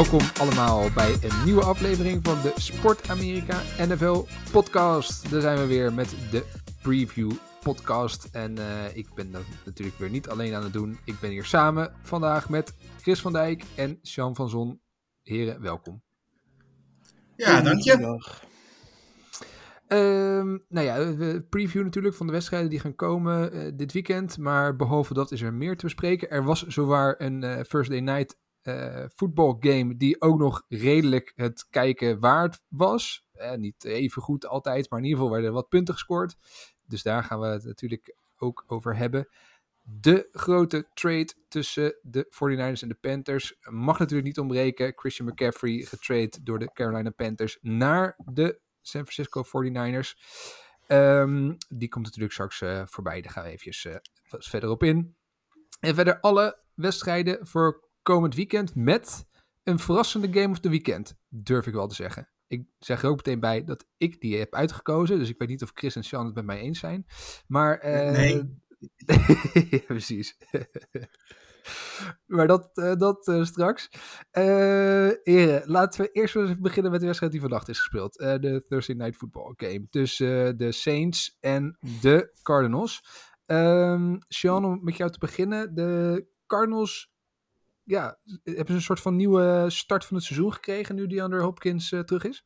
Welkom allemaal bij een nieuwe aflevering van de Sport Amerika NFL podcast. Daar zijn we weer met de preview podcast. En eh, ik ben dat natuurlijk weer niet alleen aan het doen. Ik ben hier samen vandaag met Chris van Dijk en Sean van Zon. Heren, welkom. Ja, dank je. Ehm, nou ja, we preview natuurlijk van de wedstrijden die gaan komen eh, dit weekend. Maar behalve dat is er meer te bespreken. Er was zowaar een eh First Day Night voetbalgame die ook nog redelijk het kijken waard was. Eh, niet even goed altijd, maar in ieder geval werden er wat punten gescoord. Dus daar gaan we het natuurlijk ook over hebben. De grote trade tussen de 49ers en de Panthers mag natuurlijk niet ontbreken. Christian McCaffrey getrade door de Carolina Panthers naar de San Francisco 49ers. Ehm, die komt natuurlijk straks eh, voorbij. Daar gaan we eh, wat verder op in. En verder alle wedstrijden voor komend weekend met een verrassende game of the weekend. Durf ik wel te zeggen. Ik zeg er ook meteen bij dat ik die heb uitgekozen. Dus ik weet niet of Chris en Sean het met mij eens zijn. Maar, eh, Nee. ja, precies. maar dat, eh, dat eh, straks. Heren, laten we eerst eens beginnen met de wedstrijd die vannacht is gespeeld. De Thursday Night Football game. Tussen de Saints en de Cardinals. Ehm Sean, om met jou te beginnen. De Cardinals ja, hebben ze een soort van nieuwe start van het seizoen gekregen nu DeAndre Hopkins eh, terug is?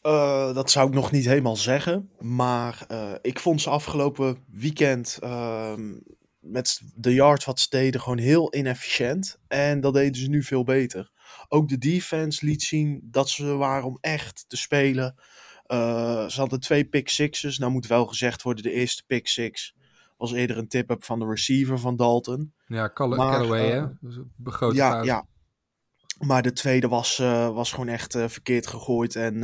Eh, dat zou ik nog niet helemaal zeggen. Maar eh, ik vond ze afgelopen weekend ehm, met de yards wat ze deden gewoon heel inefficiënt. En dat deden ze nu veel beter. Ook de defense liet zien dat ze waren om echt te spelen. Eh, ze hadden twee pick sixes. Nou moet wel gezegd worden, de eerste pick six was eerder een tip-up van de receiver van Dalton. Ja, Call Maar, Callaway, hè? Dus een ja, fout. ja. Maar de tweede was, eh, was gewoon echt eh, verkeerd gegooid en,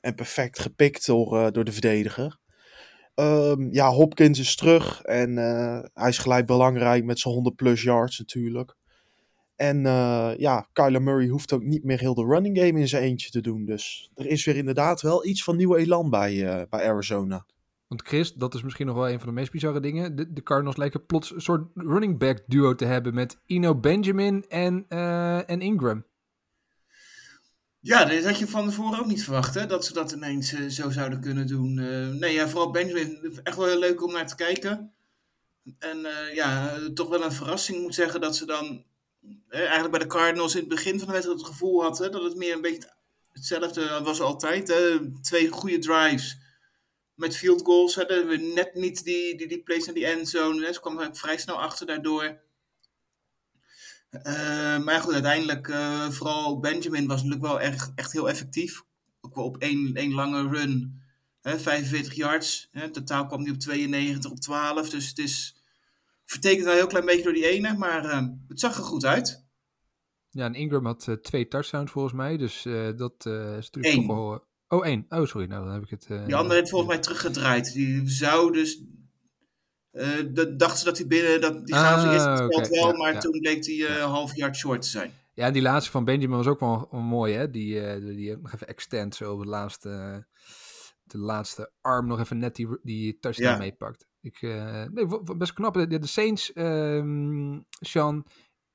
en perfect gepikt door, door de verdediger. Ehm, ja, Hopkins is terug en hij is gelijk belangrijk met zijn 100 plus yards natuurlijk. En eh, ja, Kyler Murray hoeft ook niet meer heel de running game in zijn eentje te doen. Dus er is weer inderdaad wel iets van nieuwe elan bij, bij Arizona. Want Chris, dat is misschien nog wel een van de meest bizarre dingen. De, Cardinals lijken plots een soort running back duo te hebben met Ino Benjamin en, eh, en Ingram. Ja, dit had je van tevoren ook niet verwacht, hè? Dat ze dat ineens eh, zo zouden kunnen doen. Eh, nee, ja, vooral Benjamin, echt wel heel leuk om naar te kijken. En ja, toch wel een verrassing. Moet zeggen dat ze dan eigenlijk bij de Cardinals in het begin van de wedstrijd het gevoel hadden dat het meer een beetje hetzelfde was altijd. Twee goede drives met field goals. Dat we net niet die, die, die plays naar die endzone. Hè? Ze kwamen vrij snel achter daardoor. Eh, maar goed, uiteindelijk, eh, vooral Benjamin was natuurlijk wel echt, echt heel effectief. Ook wel op één, één lange run, hè, 45 yards. Hè, totaal kwam hij op 92 op 12. Dus het is vertekend wel een heel klein beetje door die ene, maar eh, het zag er goed uit. Ja, en Ingram had twee touchdowns volgens mij. Dus dat is natuurlijk Eén. toch wel... oh, één. Oh, sorry. Nou, dan heb ik het... eh, Die andere heeft volgens mij teruggedraaid. Die zou dus. eh dat dachten ze dat hij binnen. Dat, die gaven ze eerst het wel, ja, maar ja. toen bleek hij eh, een half yard short te zijn. Ja, die laatste van Benjamin was ook wel, mooi, hè? Die, eh, die, die nog even extend zo op het laatste, de laatste arm nog even net die, die touchdown Ja. meepakt. Ik, nee, best knap. De, de Saints, ehm Sean,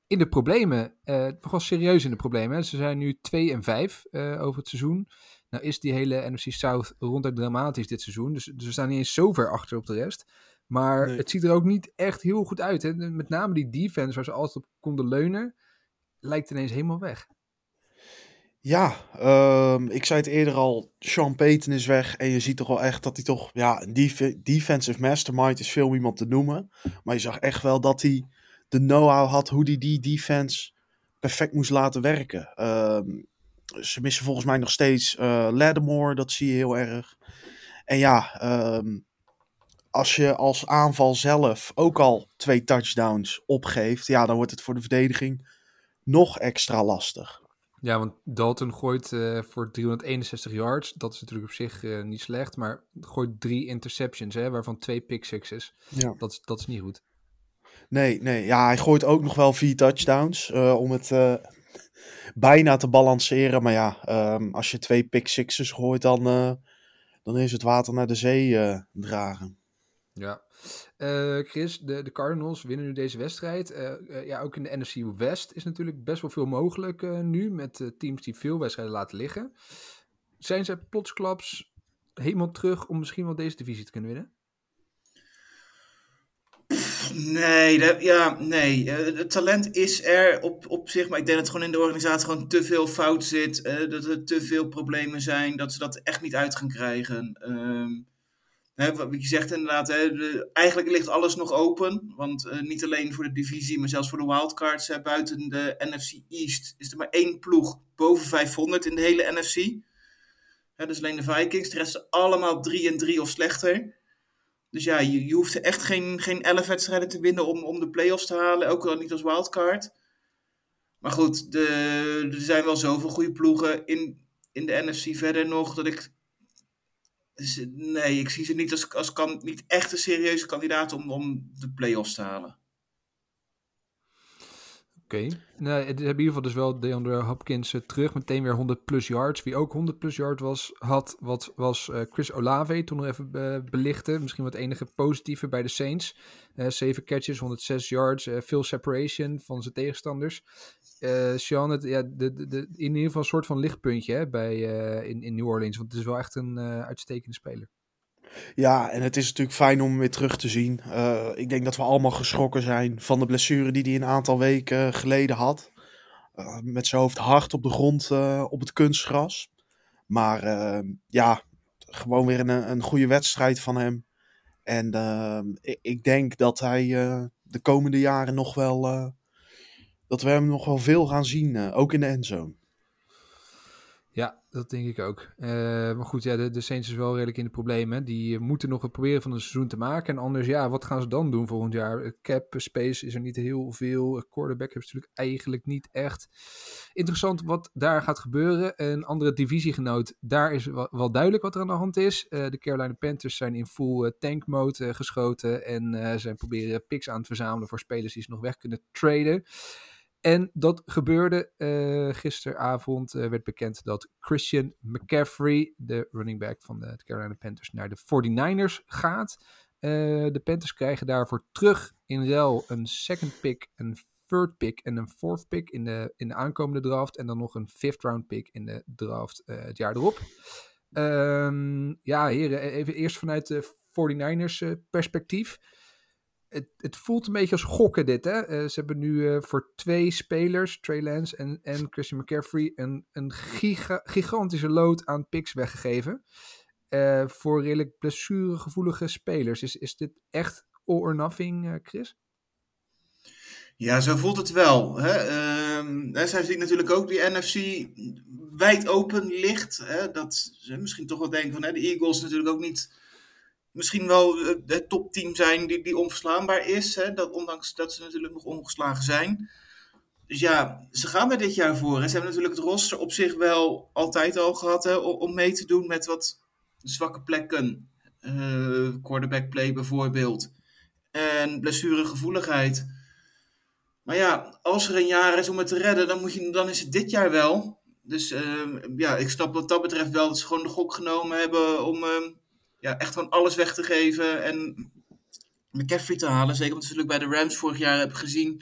in de problemen. eh nogal serieus in de problemen. Hè? Ze zijn nu 2 en 5 eh, over het seizoen. Nou is die hele NFC South ronduit dramatisch dit seizoen. Dus, dus we staan niet eens zo ver achter op de rest. Maar Nee. het ziet er ook niet echt heel goed uit. Hè? Met name die defense waar ze altijd op konden leunen lijkt ineens helemaal weg. Ja, ehm, ik zei het eerder al, Sean Payton is weg en je ziet toch wel echt dat hij toch, ja, een def- defensive mastermind is veel iemand te noemen. Maar je zag echt wel dat hij de know-how had hoe hij die defense perfect moest laten werken. Ehm, ze missen volgens mij nog steeds eh Lattimore, dat zie je heel erg. En ja, ehm, als je als aanval zelf ook al twee touchdowns opgeeft, ja, dan wordt het voor de verdediging nog extra lastig. Ja, want Dalton gooit uh, voor 361 yards. Dat is natuurlijk op zich uh, niet slecht, maar gooit drie interceptions, hè, waarvan twee pick sixes. Ja. Dat, dat is niet goed. Nee, nee. Ja, hij gooit ook nog wel vier touchdowns uh, om het bijna te balanceren. Maar ja, um, als je twee pick sixes gooit, dan, dan is het water naar de zee dragen. Ja. Uh, Chris, de, de Cardinals winnen nu deze wedstrijd. Ja, ook in de NFC West is natuurlijk best wel veel mogelijk nu met teams die veel wedstrijden laten liggen. Zijn ze plotsklaps helemaal terug om misschien wel deze divisie te kunnen winnen? Nee, ja, nee. het talent is er op, op zich, maar ik denk dat het gewoon in de organisatie gewoon te veel fout zit. dat er te veel problemen zijn, dat ze dat echt niet uit gaan krijgen. Ehm, Hè, wat je zegt inderdaad, hè, eigenlijk ligt alles nog open. Want uh, niet alleen voor de divisie, maar zelfs voor de wildcards. Buiten de NFC East is er maar één ploeg boven 500 in de hele NFC. Hè, dus alleen de Vikings. De rest allemaal 3 en 3 of slechter. Dus ja, je, je hoeft echt geen, geen 11 wedstrijden te winnen om, om de playoffs te halen. Ook al niet als wildcard. Maar goed, de, er zijn wel zoveel goede ploegen in, in de NFC verder nog. Dat ik dus, nee, ik zie ze niet als, als kan, niet echt een serieuze kandidaat om, om de play-offs te halen. Okay. Nee, het hebben in ieder geval dus wel DeAndre Hopkins uh, terug. Meteen weer 100 plus yards. Wie ook 100 plus yards was, had, wat, was uh, Chris Olave. Toen nog even uh, belichten. Misschien wat enige positieve bij de Saints. 7 catches, 106 yards. veel separation van zijn tegenstanders. Sean, het, ja, de, de, de, in ieder geval een soort van lichtpuntje hè, bij, in, in New Orleans. Want het is wel echt een uitstekende speler. Ja, en het is natuurlijk fijn om hem weer terug te zien. Uh, ik denk dat we allemaal geschrokken zijn van de blessure die hij een aantal weken geleden had. Uh, met zijn hoofd hard op de grond uh, op het kunstgras. Maar ja, gewoon weer een, een goede wedstrijd van hem. En ik, ik, denk dat hij de komende jaren nog wel. dat we hem nog wel veel gaan zien, ook in de endzone. Dat denk ik ook. Uh, maar goed, ja, de, de Saints is wel redelijk in de problemen. Die moeten nog het proberen van een seizoen te maken. En anders, ja, wat gaan ze dan doen volgend jaar? Cap space is er niet heel veel. Quarterback is natuurlijk eigenlijk niet echt. Interessant wat daar gaat gebeuren. Een andere divisiegenoot, daar is wel, duidelijk wat er aan de hand is. De Carolina Panthers zijn in full tank mode geschoten. En zijn proberen picks aan te verzamelen voor spelers die ze nog weg kunnen traden. En dat gebeurde uh, gisteravond. Uh, werd bekend dat Christian McCaffrey, de running back van de Carolina Panthers, naar de 49ers gaat. Uh, de Panthers krijgen daarvoor terug in ruil een second pick, een third pick en een fourth pick in de, in de aankomende draft. En dan nog een fifth round pick in de draft het jaar erop. Um, ja, heren, even eerst vanuit de 49ers perspectief het, het, voelt een beetje als gokken dit. Hè? Uh, ze hebben nu uh, voor twee spelers, Trey Lance en, en Christian McCaffrey, een, een giga, gigantische load aan picks weggegeven. Uh, voor redelijk blessuregevoelige spelers. Is, is dit echt all or nothing, Chris? Ja, zo voelt het wel. Hè? Uh, zij ziet natuurlijk ook die NFC wijd open ligt. Hè? Dat ze misschien toch wel denken van hè, de Eagles natuurlijk ook niet misschien wel het topteam zijn die, die onverslaanbaar is. Hè? Dat, ondanks dat ze natuurlijk nog ongeslagen zijn. Dus ja, ze gaan er dit jaar voor. Ze hebben natuurlijk het roster op zich wel altijd al gehad hè, om mee te doen met wat zwakke plekken. Uh, quarterback play bijvoorbeeld. En blessuregevoeligheid. Maar ja, als er een jaar is om het te redden, dan, moet je, dan is het dit jaar wel. Dus uh, ja, ik snap wat dat betreft wel dat ze gewoon de gok genomen hebben om... Uh, ja, echt gewoon alles weg te geven en McCaffrey te halen. Zeker omdat we natuurlijk bij de Rams vorig jaar hebben gezien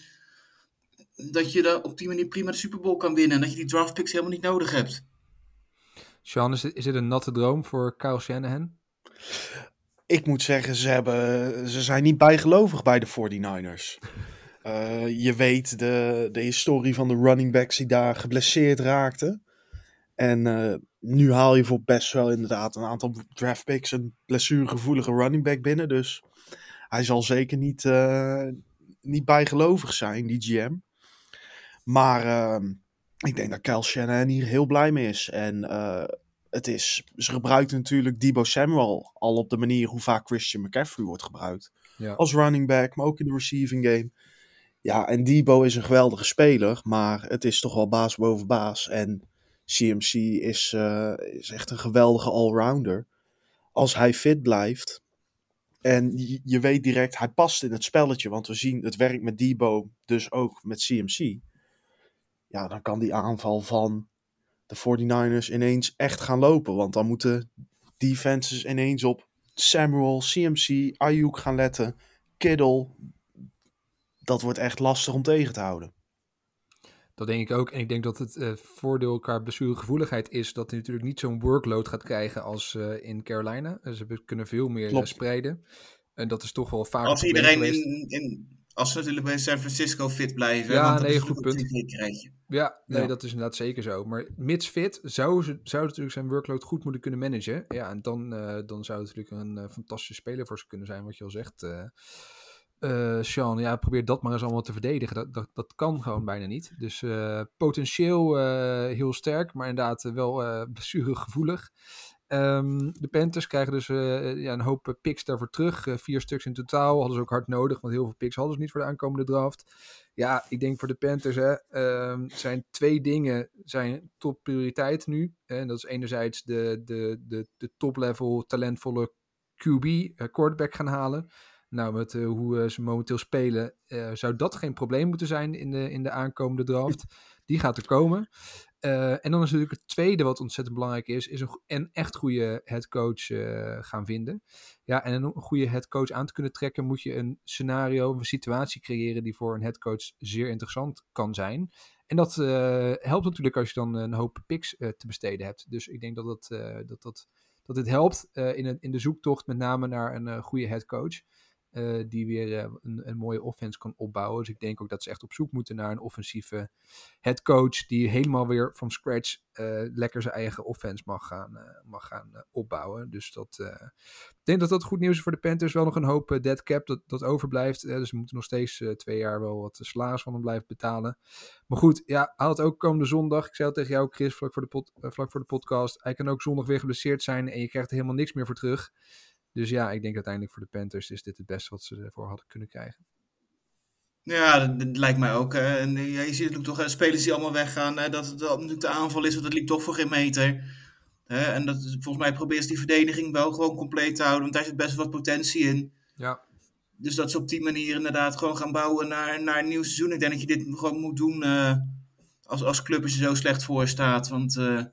dat je daar op die manier prima de Super Bowl kan winnen. En dat je die draft picks helemaal niet nodig hebt. Sean, is het, is het een natte droom voor Kyle Shanahan? Ik moet zeggen, ze, hebben, ze zijn niet bijgelovig bij de 49ers. Uh, eh, je weet de, de historie van de running backs die daar geblesseerd raakten. En uh, nu haal je voor best wel inderdaad een aantal draft picks een blessuregevoelige running back binnen. Dus hij zal zeker niet, uh, niet bijgelovig zijn, die GM. Maar uh, ik denk dat Kyle Shanahan hier heel blij mee is. En uh, het is, ze gebruiken natuurlijk Debo Samuel al op de manier hoe vaak Christian McCaffrey wordt gebruikt. Ja. Als running back, maar ook in de receiving game. Ja, en Debo is een geweldige speler, maar het is toch wel baas boven baas. En CMC is, eh, is echt een geweldige allrounder. Als hij fit blijft. En je, weet direct, hij past in het spelletje. Want we zien het werkt met Debo, dus ook met CMC. Ja, dan kan die aanval van de 49ers ineens echt gaan lopen. Want dan moeten defenses ineens op Samuel, CMC, Ayuk gaan letten. Kittle. Dat wordt echt lastig om tegen te houden. Dat denk ik ook. En ik denk dat het eh, voordeel qua blessuregevoeligheid is dat hij natuurlijk niet zo'n workload gaat krijgen als eh, in Carolina. Dus ze kunnen veel meer Klopt. spreiden. En dat is toch wel vaak Als iedereen in, in, als ze natuurlijk bij San Francisco fit blijven. Ja, want nee, is goed punt. Ja, nee, Ja. dat is inderdaad zeker zo. Maar mits fit zou, ze, zou natuurlijk zijn workload goed moeten kunnen managen. Ja, en dan, dan zou het natuurlijk een fantastische speler voor ze kunnen zijn, wat je al zegt. Eh, Sean, ja, probeer dat maar eens allemaal te verdedigen. Dat, dat, dat kan gewoon bijna niet. Dus eh, potentieel eh, heel sterk, maar inderdaad wel eh blessuregevoelig. Ehm, de Panthers krijgen dus ja, een hoop picks daarvoor terug. Vier stuks in totaal. Hadden ze ook hard nodig, want heel veel picks hadden ze niet voor de aankomende draft. Ja, ik denk voor de Panthers hè, ehm, zijn twee dingen zijn top prioriteit nu. En dat is enerzijds de, de, de, de top-level talentvolle QB, quarterback gaan halen. Nou, met eh, hoe eh, ze momenteel spelen, eh, zou dat geen probleem moeten zijn in de, in de aankomende draft. Die gaat er komen. En dan is natuurlijk het tweede wat ontzettend belangrijk is, is een, een echt goede headcoach gaan vinden. Ja, en om een goede headcoach aan te kunnen trekken, moet je een scenario, een situatie creëren die voor een headcoach zeer interessant kan zijn. En dat helpt natuurlijk als je dan een hoop picks te besteden hebt. Dus ik denk dat, dat, dat, dat, dat dit helpt in, een, in de zoektocht met name naar een goede headcoach. Eh, die weer eh, een, een mooie offense kan opbouwen. Dus ik denk ook dat ze echt op zoek moeten naar een offensieve headcoach. Die helemaal weer from scratch eh, lekker zijn eigen offense mag gaan, mag gaan opbouwen. Dus dat, ik denk dat dat goed nieuws is voor de Panthers. Wel nog een hoop dead cap dat, dat overblijft. dus we moeten nog steeds twee jaar wel wat salaris van hem blijven betalen. Maar goed, ja, hij ook komende zondag. Ik zei het tegen jou, Chris, vlak voor, de vlak voor de podcast. Hij kan ook zondag weer geblesseerd zijn en je krijgt er helemaal niks meer voor terug. Dus ja, ik denk uiteindelijk voor de Panthers is dit het beste wat ze ervoor hadden kunnen krijgen. Ja, dat, dat lijkt mij ook. En eh, je ziet natuurlijk toch spelers die allemaal weggaan. Dat het natuurlijk de aanval is, want dat liep toch voor geen meter. En dat, volgens mij probeert ze die verdediging wel gewoon compleet te houden. Want daar zit best wat potentie in. Ja, Dus dat ze op die manier inderdaad gewoon gaan bouwen naar, naar een nieuw seizoen. Ik denk dat je dit gewoon moet doen eh, als, als club als je zo slecht voor staat. Want eh,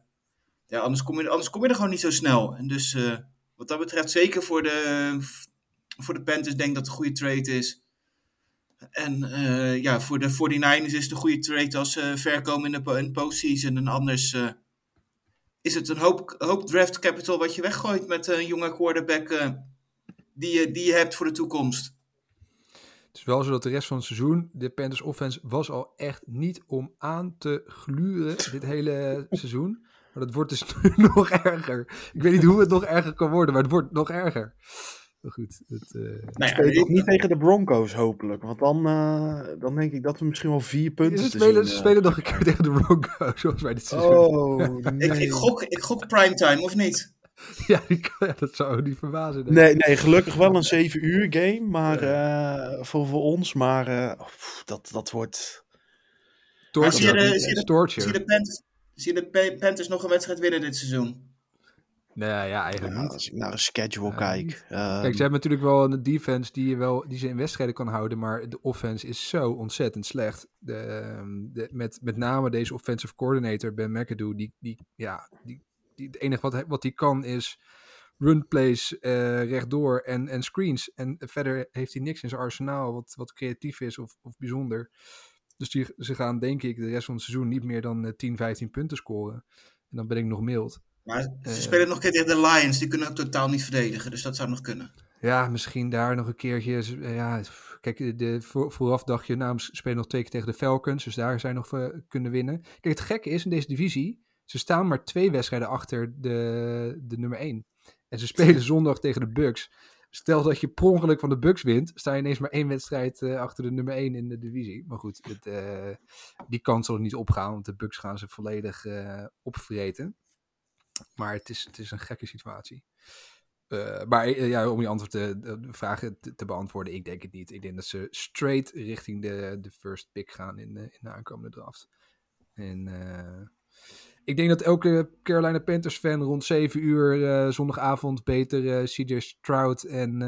ja, anders, kom je, anders kom je er gewoon niet zo snel. En dus wat dat betreft, zeker voor de, voor de Panthers, denk ik dat het een goede trade is. En eh, ja, voor de 49ers is het een goede trade als ze ver komen in de, postseason. En anders eh, is het een hoop, hoop draft capital wat je weggooit met een jonge quarterback eh, die, je, die je hebt voor de toekomst. Het is wel zo dat de rest van het seizoen, de Panthers offense was al echt niet om aan te gluren dit hele seizoen. Maar dat wordt dus nu nog erger. Ik weet niet hoe het nog erger kan worden, maar het wordt nog erger. Maar goed, het, eh, Nou ja, ook niet tegen de Broncos, hopelijk. Want dan, eh, dan denk ik dat we misschien wel vier punten ze te spelen, zien, ze eh. spelen nog een keer tegen de Broncos, zoals bij dit seizoen. Oh, nee. ik, ik, gok, ik gok primetime, of niet? Ja, die ja, dat zou niet verbazen. denk ik. Nee, nee, gelukkig wel een 7 uur game maar, eh, voor, voor ons. Maar eh, pff, dat, dat wordt... Torture. zie je de- de- Panthers, zie je de Pa- Panthers nog een wedstrijd winnen dit seizoen? Nee, ja, eigenlijk Ja, niet. als ik naar de schedule Ja, kijk. niet. ehm, Kijk, ze hebben natuurlijk wel een defense die, je wel, die ze in wedstrijden kan houden, maar de offense is zo ontzettend slecht. De, ehm, de, met, met name deze offensive coordinator, Ben McAdoo, die, die, ja, die, die, het enige wat hij, wat hij kan is run plays eh, rechtdoor en, en screens. En verder heeft hij niks in zijn arsenaal wat, wat creatief is of, of bijzonder. Dus die, ze gaan denk ik de rest van het seizoen niet meer dan eh, 10, 15 punten scoren. En dan ben ik nog mild. Maar ze Eh. spelen nog een keer tegen de Lions, die kunnen ook totaal niet verdedigen. Dus dat zou nog kunnen. Ja, misschien daar nog een keertje. eh, Ja, kijk, de, voor, vooraf dacht je, nou, ze spelen nog twee keer tegen de Falcons. Dus daar zijn nog eh, kunnen winnen. Kijk, het gekke is in deze divisie, ze staan maar twee wedstrijden achter de, de nummer 1. En ze spelen zondag tegen de Bucks. Stel dat je per ongeluk van de Bucks wint, sta je ineens maar één wedstrijd eh, achter de nummer 1 in de divisie. Maar goed, het, eh, die kans zal er niet opgaan, want de Bucks gaan ze volledig eh, opvreten. Maar het is, het is een gekke situatie. Maar ja, om je antwoord te, de vragen te, beantwoorden, ik denk het niet. Ik denk dat ze straight richting de, de first pick gaan in de, in de aankomende draft. En ik denk dat elke Carolina Panthers fan rond 7 uur zondagavond beter CJ Stroud en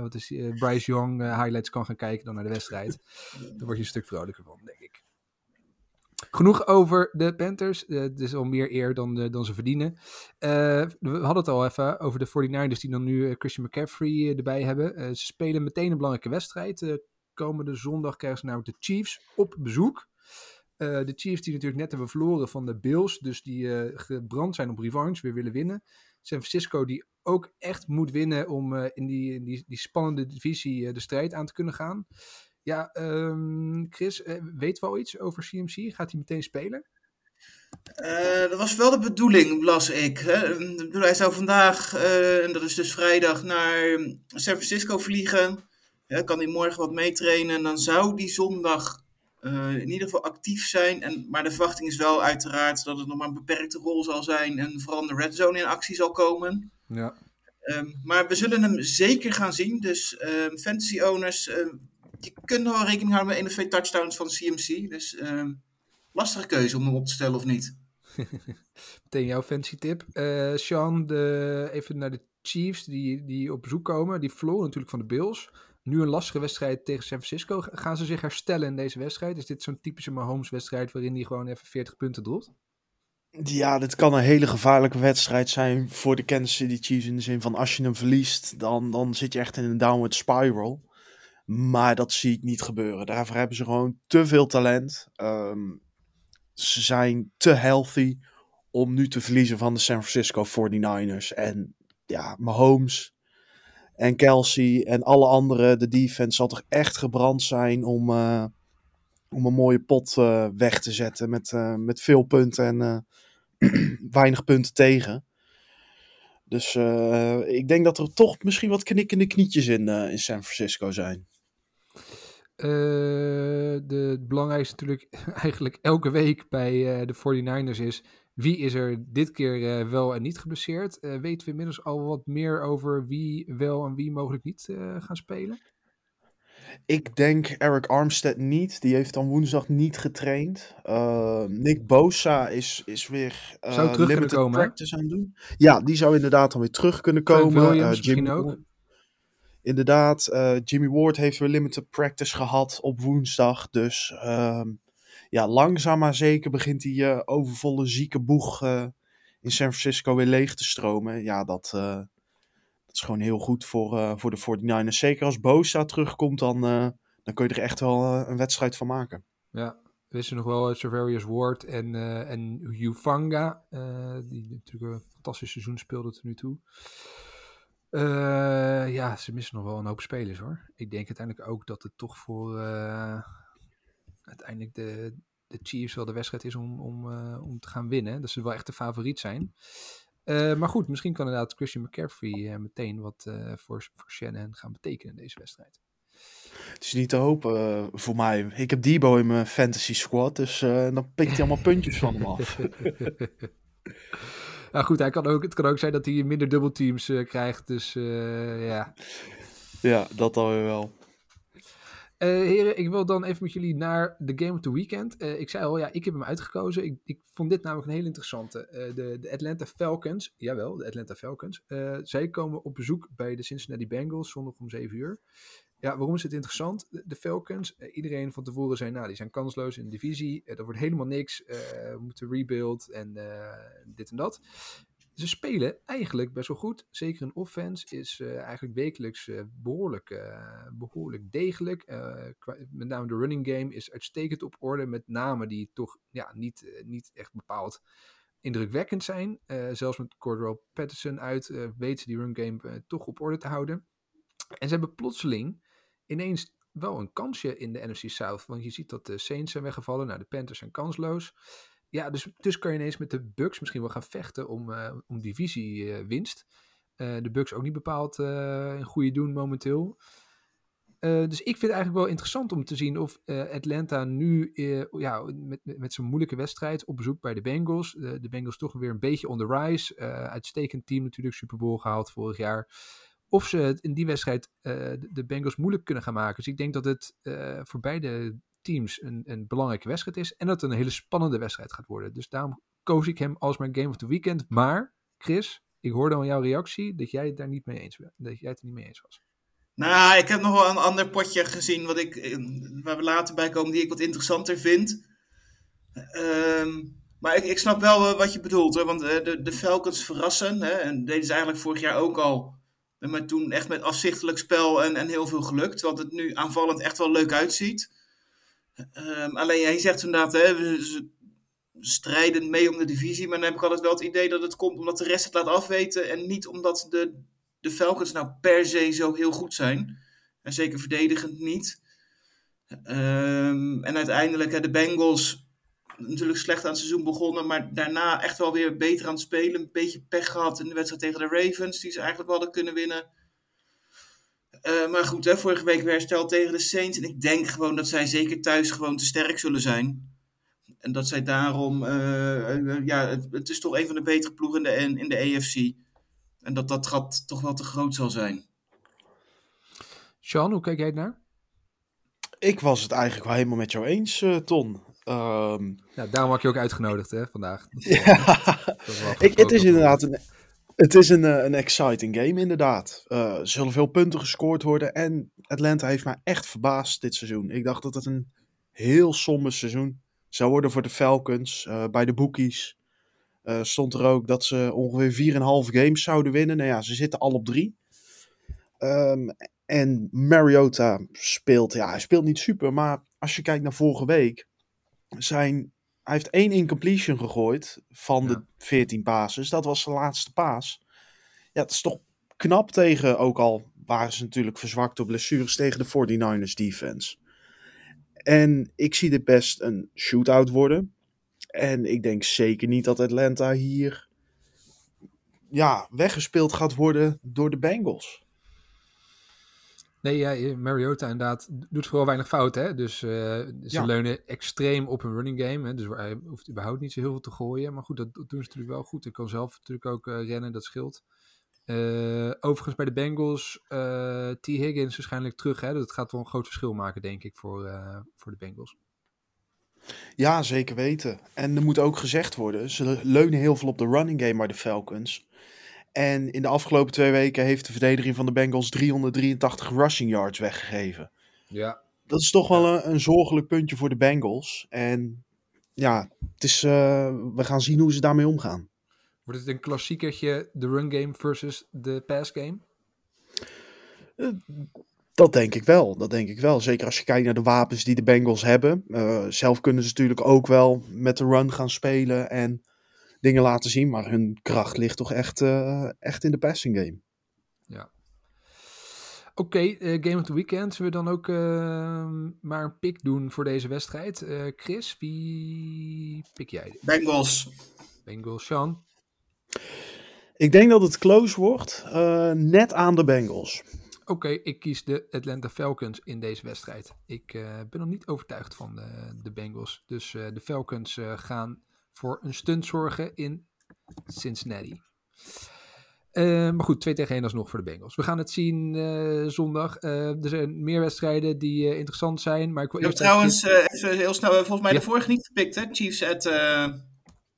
wat is, Bryce Young highlights kan gaan kijken dan naar de wedstrijd. Daar word je een stuk vrolijker van, denk ik. Genoeg over de Panthers. Uh, het is al meer eer dan, uh, dan ze verdienen. Uh, we hadden het al even over de 49ers die dan nu Christian McCaffrey erbij hebben. ze spelen meteen een belangrijke wedstrijd. komende zondag krijgen ze nou de Chiefs op bezoek. De Chiefs die natuurlijk net hebben verloren van de Bills. Dus die gebrand zijn op revanche, weer willen winnen. San Francisco die ook echt moet winnen om in, die, die, die spannende divisie de strijd aan te kunnen gaan. Ja, um, Chris, weet wel iets over CMC? Gaat hij meteen spelen? Dat was wel de bedoeling, las ik. Hè? Hij zou vandaag, en dat is dus vrijdag, naar San Francisco vliegen. Kan hij morgen wat meetrainen. En dan zou die zondag in ieder geval actief zijn. En, maar de verwachting is wel uiteraard dat het nog maar een beperkte rol zal zijn. En vooral de red zone in actie zal komen. Ja. Um, maar we zullen hem zeker gaan zien. Dus um, fantasy owners je kunt wel rekening houden met één of twee touchdowns van CMC. Dus lastige keuze om hem op te stellen of niet. Meteen jouw fancy tip. Uh, Sean, de, even naar de Chiefs die, die op bezoek komen. Die verloren natuurlijk van de Bills. Nu een lastige wedstrijd tegen San Francisco. Gaan ze zich herstellen in deze wedstrijd? Is dit zo'n typische Mahomes-wedstrijd waarin hij gewoon even 40 punten dropt? Ja, dit kan een hele gevaarlijke wedstrijd zijn voor de Kansas City Chiefs. In de zin van als je hem verliest, dan, dan zit je echt in een downward spiral. Maar dat zie ik niet gebeuren. Daarvoor hebben ze gewoon te veel talent. Um, ze zijn te healthy om nu te verliezen van de San Francisco 49ers. En ja, Mahomes en Kelsey en alle anderen, de defense zal toch echt gebrand zijn om, uh, om een mooie pot uh, weg te zetten met, uh, met veel punten en weinig punten tegen. Dus ik denk dat er toch misschien wat knikkende knietjes in, in San Francisco zijn. De, het belangrijkste natuurlijk eigenlijk elke week bij de 49ers is... wie is er dit keer uh, wel en niet geblesseerd? weten we inmiddels al wat meer over wie wel en wie mogelijk niet gaan spelen? Ik denk Eric Armstead niet. Die heeft dan woensdag niet getraind. Nick Bosa is, is weer zou terug limited kunnen komen, practice aan doen. Ja, die zou inderdaad dan weer terug kunnen komen. Williams misschien ook. Inderdaad, uh, Jimmy Ward heeft weer limited practice gehad op woensdag. Dus uh, ja, langzaam maar zeker begint die uh, overvolle zieke boeg uh, in San Francisco weer leeg te stromen. Ja, dat, dat is gewoon heel goed voor, voor de 49ers. Zeker als Bosa terugkomt, dan, dan kun je er echt wel een wedstrijd van maken. Ja, wisten nog wel Serverius Ward en, en Ufanga, die natuurlijk een fantastisch seizoen speelde tot nu toe. Ja, ze missen nog wel een hoop spelers hoor. Ik denk uiteindelijk ook dat het toch voor uiteindelijk de, de Chiefs wel de wedstrijd is om, om, uh, om te gaan winnen. Dat ze wel echt de favoriet zijn. maar goed, misschien kan inderdaad Christian McCaffrey meteen wat voor, voor Shannon gaan betekenen in deze wedstrijd. Het is niet te hopen voor mij. Ik heb Debo in mijn fantasy squad, dus dan pikt hij allemaal puntjes van hem af. Nou goed, hij kan ook, het kan ook zijn dat hij minder dubbelteams uh, krijgt. Dus ja. Ja, dat alweer wel. Uh, heren, ik wil dan even met jullie naar de Game of the Weekend. ik zei al, ja, ik heb hem uitgekozen. Ik, ik vond dit namelijk een heel interessante. de, de Atlanta Falcons, jawel, de Atlanta Falcons. zij komen op bezoek bij de Cincinnati Bengals zondag om 7 uur. Ja, waarom is het interessant? De, Falcons, eh, iedereen van tevoren zei, nou, die zijn kansloos in de divisie. Er wordt helemaal niks. We moeten rebuild en dit en dat. Ze spelen eigenlijk best wel goed. Zeker in offense is eigenlijk wekelijks behoorlijk, behoorlijk degelijk. met name de running game is uitstekend op orde. Met namen die toch ja, niet, niet echt bepaald indrukwekkend zijn. zelfs met Cordero Patterson uit weten ze die run game toch op orde te houden. En ze hebben plotseling ineens wel een kansje in de NFC South. Want je ziet dat de Saints zijn weggevallen. Nou, de Panthers zijn kansloos. Ja, dus, dus kan je ineens met de Bucks misschien wel gaan vechten om, uh, om divisiewinst. Uh, uh, de Bucks ook niet bepaald een goede doen momenteel. Eh, dus ik vind het eigenlijk wel interessant om te zien of eh, Atlanta nu eh, ja, met, met, zo'n moeilijke wedstrijd op bezoek bij de Bengals. de Bengals toch weer een beetje on the rise. uitstekend team natuurlijk, Super Bowl gehaald vorig jaar. Of ze in die wedstrijd de Bengals moeilijk kunnen gaan maken. Dus ik denk dat het voor beide teams een, een belangrijke wedstrijd is. En dat het een hele spannende wedstrijd gaat worden. Dus daarom koos ik hem als mijn game of the weekend. Maar, Chris, ik hoorde aan jouw reactie dat jij het daar niet mee eens, dat jij het er niet mee eens was. Nou, ik heb nog wel een ander potje gezien wat ik, eh, waar we later bij komen, die ik wat interessanter vind. Ehm, maar ik, ik snap wel wat je bedoelt, want eh, de, de Falcons verrassen. Hè, en deden ze eigenlijk vorig jaar ook al. Maar toen echt met afzichtelijk spel en, en heel veel gelukt. Want het nu aanvallend echt wel leuk uitziet. Um, alleen, hij zegt inderdaad, hè, ze strijden mee om de divisie. Maar dan heb ik altijd wel het idee dat het komt omdat de rest het laat afweten. En niet omdat de de Falcons nou per se zo heel goed zijn. En zeker verdedigend niet. Um, en uiteindelijk de Bengals natuurlijk slecht aan het seizoen begonnen, maar daarna echt wel weer beter aan het spelen. Een beetje pech gehad in de wedstrijd tegen de Ravens, die ze eigenlijk wel hadden kunnen winnen. Uh, maar goed, hè, vorige week weer hersteld tegen de Saints. En ik denk gewoon dat zij zeker thuis gewoon te sterk zullen zijn. En dat zij daarom, uh, ja, het, het, is toch een van de betere ploegen in de, in de AFC. En dat dat gat toch wel te groot zal zijn. Sean, hoe kijk jij naar? Ik was het eigenlijk wel helemaal met jou eens, uh, Ton. Um... Nou, daarom had je ook uitgenodigd hè, vandaag. ja, ik, het is inderdaad een, het is een, eh, een exciting game, inderdaad. Uh, er zullen veel punten gescoord worden. En Atlanta heeft mij echt verbaasd dit seizoen. Ik dacht dat het een heel somber seizoen zou worden voor de Falcons. Uh, bij de bookies. Stond er ook dat ze ongeveer 4,5 games zouden winnen. Nou ja, ze zitten al op drie. Um, en Mariota speelt, ja, hij speelt niet super, maar als je kijkt naar vorige week, zijn, hij heeft één incompletion gegooid van ja. de 14 passes. Dat was zijn laatste paas. Ja, het is toch knap tegen, ook al waren ze natuurlijk verzwakt door blessures tegen de 49ers defense. En ik zie dit best een shootout worden. En ik denk zeker niet dat Atlanta hier ja, weggespeeld gaat worden door de Bengals. Nee, ja, Mariota inderdaad doet vooral weinig fout. Hè? Dus uh, ze ja. leunen extreem op een running game. Hè? Dus hij hoeft überhaupt niet zo heel veel te gooien. Maar goed, dat, dat doen ze natuurlijk wel goed. Ik kan zelf natuurlijk ook uh, rennen, dat scheelt. Uh, overigens bij de Bengals, T. Higgins waarschijnlijk terug. Hè? Dat gaat wel een groot verschil maken, denk ik, voor, voor de Bengals. Ja, zeker weten. En er moet ook gezegd worden, ze leunen heel veel op de running game bij de Falcons. En in de afgelopen twee weken heeft de verdediging van de Bengals 383 rushing yards weggegeven. Ja. Dat is toch wel een, een zorgelijk puntje voor de Bengals. En ja, het is, uh, we gaan zien hoe ze daarmee omgaan. Wordt het een klassiekertje, de run game versus de pass game? Uh, dat denk ik wel. Dat denk ik wel. Zeker als je kijkt naar de wapens die de Bengals hebben. Uh, zelf kunnen ze natuurlijk ook wel met de run gaan spelen en dingen laten zien. Maar hun kracht ligt toch echt, uh, echt in de passing game. Ja. Oké, okay, uh, Game of the Weekend. Zullen we dan ook maar een pick doen voor deze wedstrijd? Chris, wie pik jij? Bengals. Bengals, Sean? Ik denk dat het close wordt. net aan de Bengals. Oké, okay, ik kies de Atlanta Falcons in deze wedstrijd. Ik uh, ben nog niet overtuigd van de, de Bengals. Dus uh, de Falcons uh, gaan voor een stunt zorgen in Cincinnati. maar goed, 2 tegen 1 alsnog voor de Bengals. We gaan het zien zondag. er zijn meer wedstrijden die interessant zijn. Maar ik wil eerst trouwens, even heel snel, volgens mij ja. de vorige niet gepikt, hè? Chiefs at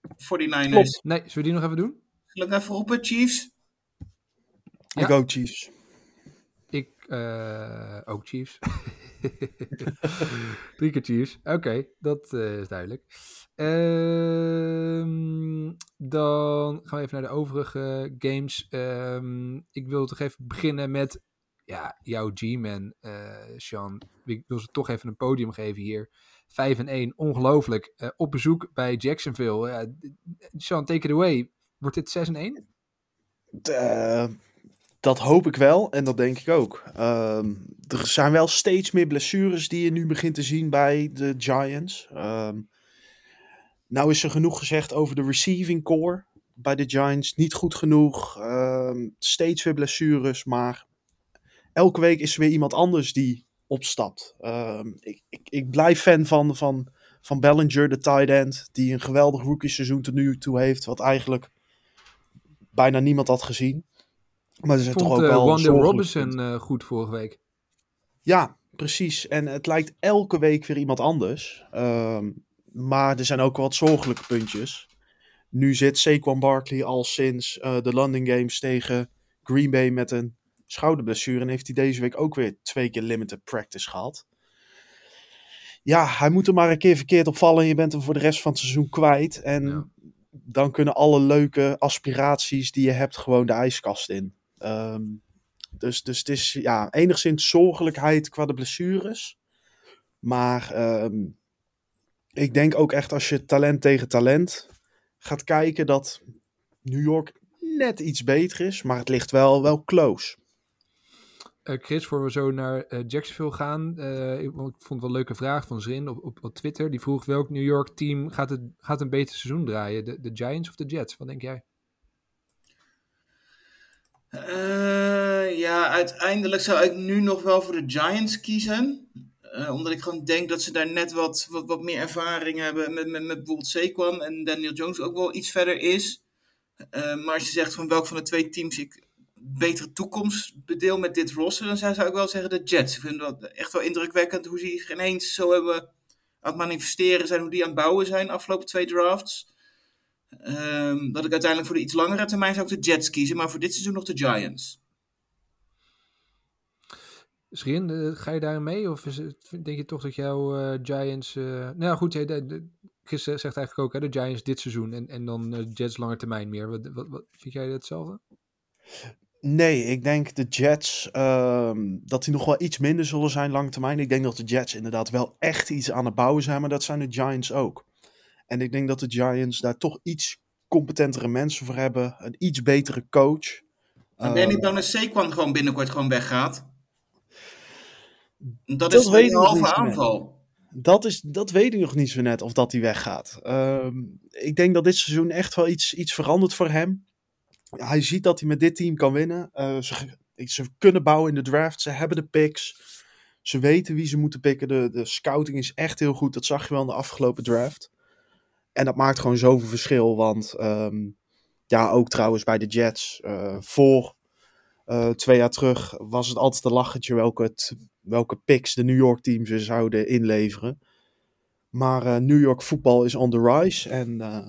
49ers. Klopt. Nee, zullen we die nog even doen? Zal ik even roepen, Chiefs? Ja. Ik ook Chiefs. Uh, ook Chiefs. Drie keer Chiefs. Oké, okay, dat uh, is duidelijk. Uh, dan gaan we even naar de overige games. Um, ik wil toch even beginnen met ja, jouw G-Man, uh, Sean. Ik wil ze toch even een podium geven hier. 5 en 1, ongelooflijk. op bezoek bij Jacksonville. Sean, take it away. Wordt dit 6 en 1? Dat hoop ik wel en dat denk ik ook. Um, er zijn wel steeds meer blessures die je nu begint te zien bij de Giants. Um, nou is er genoeg gezegd over de receiving core bij de Giants. Niet goed genoeg. Um, steeds weer blessures, maar elke week is er weer iemand anders die opstapt. Ehm, ik, ik, ik blijf fan van, van, van Bellinger, de tight end, die een geweldig rookie seizoen tot nu toe heeft, wat eigenlijk bijna niemand had gezien. Maar er zijn toch ook eh, wel Wanda Robinson eh, goed vorige week. Ja, precies. En het lijkt elke week weer iemand anders. Ehm, maar er zijn ook wat zorgelijke puntjes. Nu zit Saquon Barkley al sinds eh, de London Games tegen Green Bay met een schouderblessure. En heeft hij deze week ook weer twee keer limited practice gehad. Ja, hij moet er maar een keer verkeerd opvallen en je bent hem voor de rest van het seizoen kwijt. En Ja. dan kunnen alle leuke aspiraties die je hebt gewoon de ijskast in. Ehm, dus, dus het is ja, enigszins zorgelijkheid qua de blessures. Maar ehm, ik denk ook echt als je talent tegen talent gaat kijken dat New York net iets beter is. Maar het ligt wel, wel close. Eh, Chris, voor we zo naar eh, Jacksonville gaan. eh, ik, vond het wel een leuke vraag van Zrin op, op, op Twitter. Die vroeg welk New York team gaat, het, gaat een beter seizoen draaien? De, de Giants of de Jets? Wat denk jij? Eh, ja, uiteindelijk zou ik nu nog wel voor de Giants kiezen. Eh, omdat ik gewoon denk dat ze daar net wat, wat, wat meer ervaring hebben met, met, met bijvoorbeeld Saquon en Daniel Jones ook wel iets verder is. Eh, maar als je zegt van welk van de twee teams ik betere toekomst bedeel met dit roster, dan zou, zou ik wel zeggen de Jets. Ik vind dat echt wel indrukwekkend hoe ze zich ineens zo hebben aan het manifesteren zijn, hoe die aan het bouwen zijn de afgelopen twee drafts. Ehm, dat ik uiteindelijk voor de iets langere termijn zou ik de Jets kiezen, maar voor dit seizoen nog de Giants. Zrin, eh, ga je daarin mee? Of is het, denk je toch dat jouw eh, Giants... eh, nou ja, goed, Chris zegt eigenlijk ook, hè, de Giants dit seizoen en, en dan Jets lange termijn meer. Wat, wat, wat, vind jij hetzelfde? Nee, ik denk de Jets ehm, dat die nog wel iets minder zullen zijn lang termijn. Ik denk dat de Jets inderdaad wel echt iets aan het bouwen zijn, maar dat zijn de Giants ook. En ik denk dat de Giants daar toch iets competentere mensen voor hebben, een iets betere coach. Maar ben je niet bang dat Saquon gewoon binnenkort gewoon weggaat? Dat, Dat is een halve aanval. Dat, is, dat weet ik nog niet zo net of dat hij weggaat. Ehm, ik denk dat dit seizoen echt wel iets, iets verandert voor hem. Hij ziet dat hij met dit team kan winnen. Eh, ze, ze kunnen bouwen in de draft. Ze hebben de picks. Ze weten wie ze moeten pikken. De, de scouting is echt heel goed. Dat zag je wel in de afgelopen draft. En dat maakt gewoon zoveel verschil. Want ehm, ja, ook trouwens bij de Jets. eh, voor eh, twee jaar terug was het altijd een lachetje welke, welke picks de New York teams zouden inleveren. Maar eh, New York voetbal is on the rise. En eh,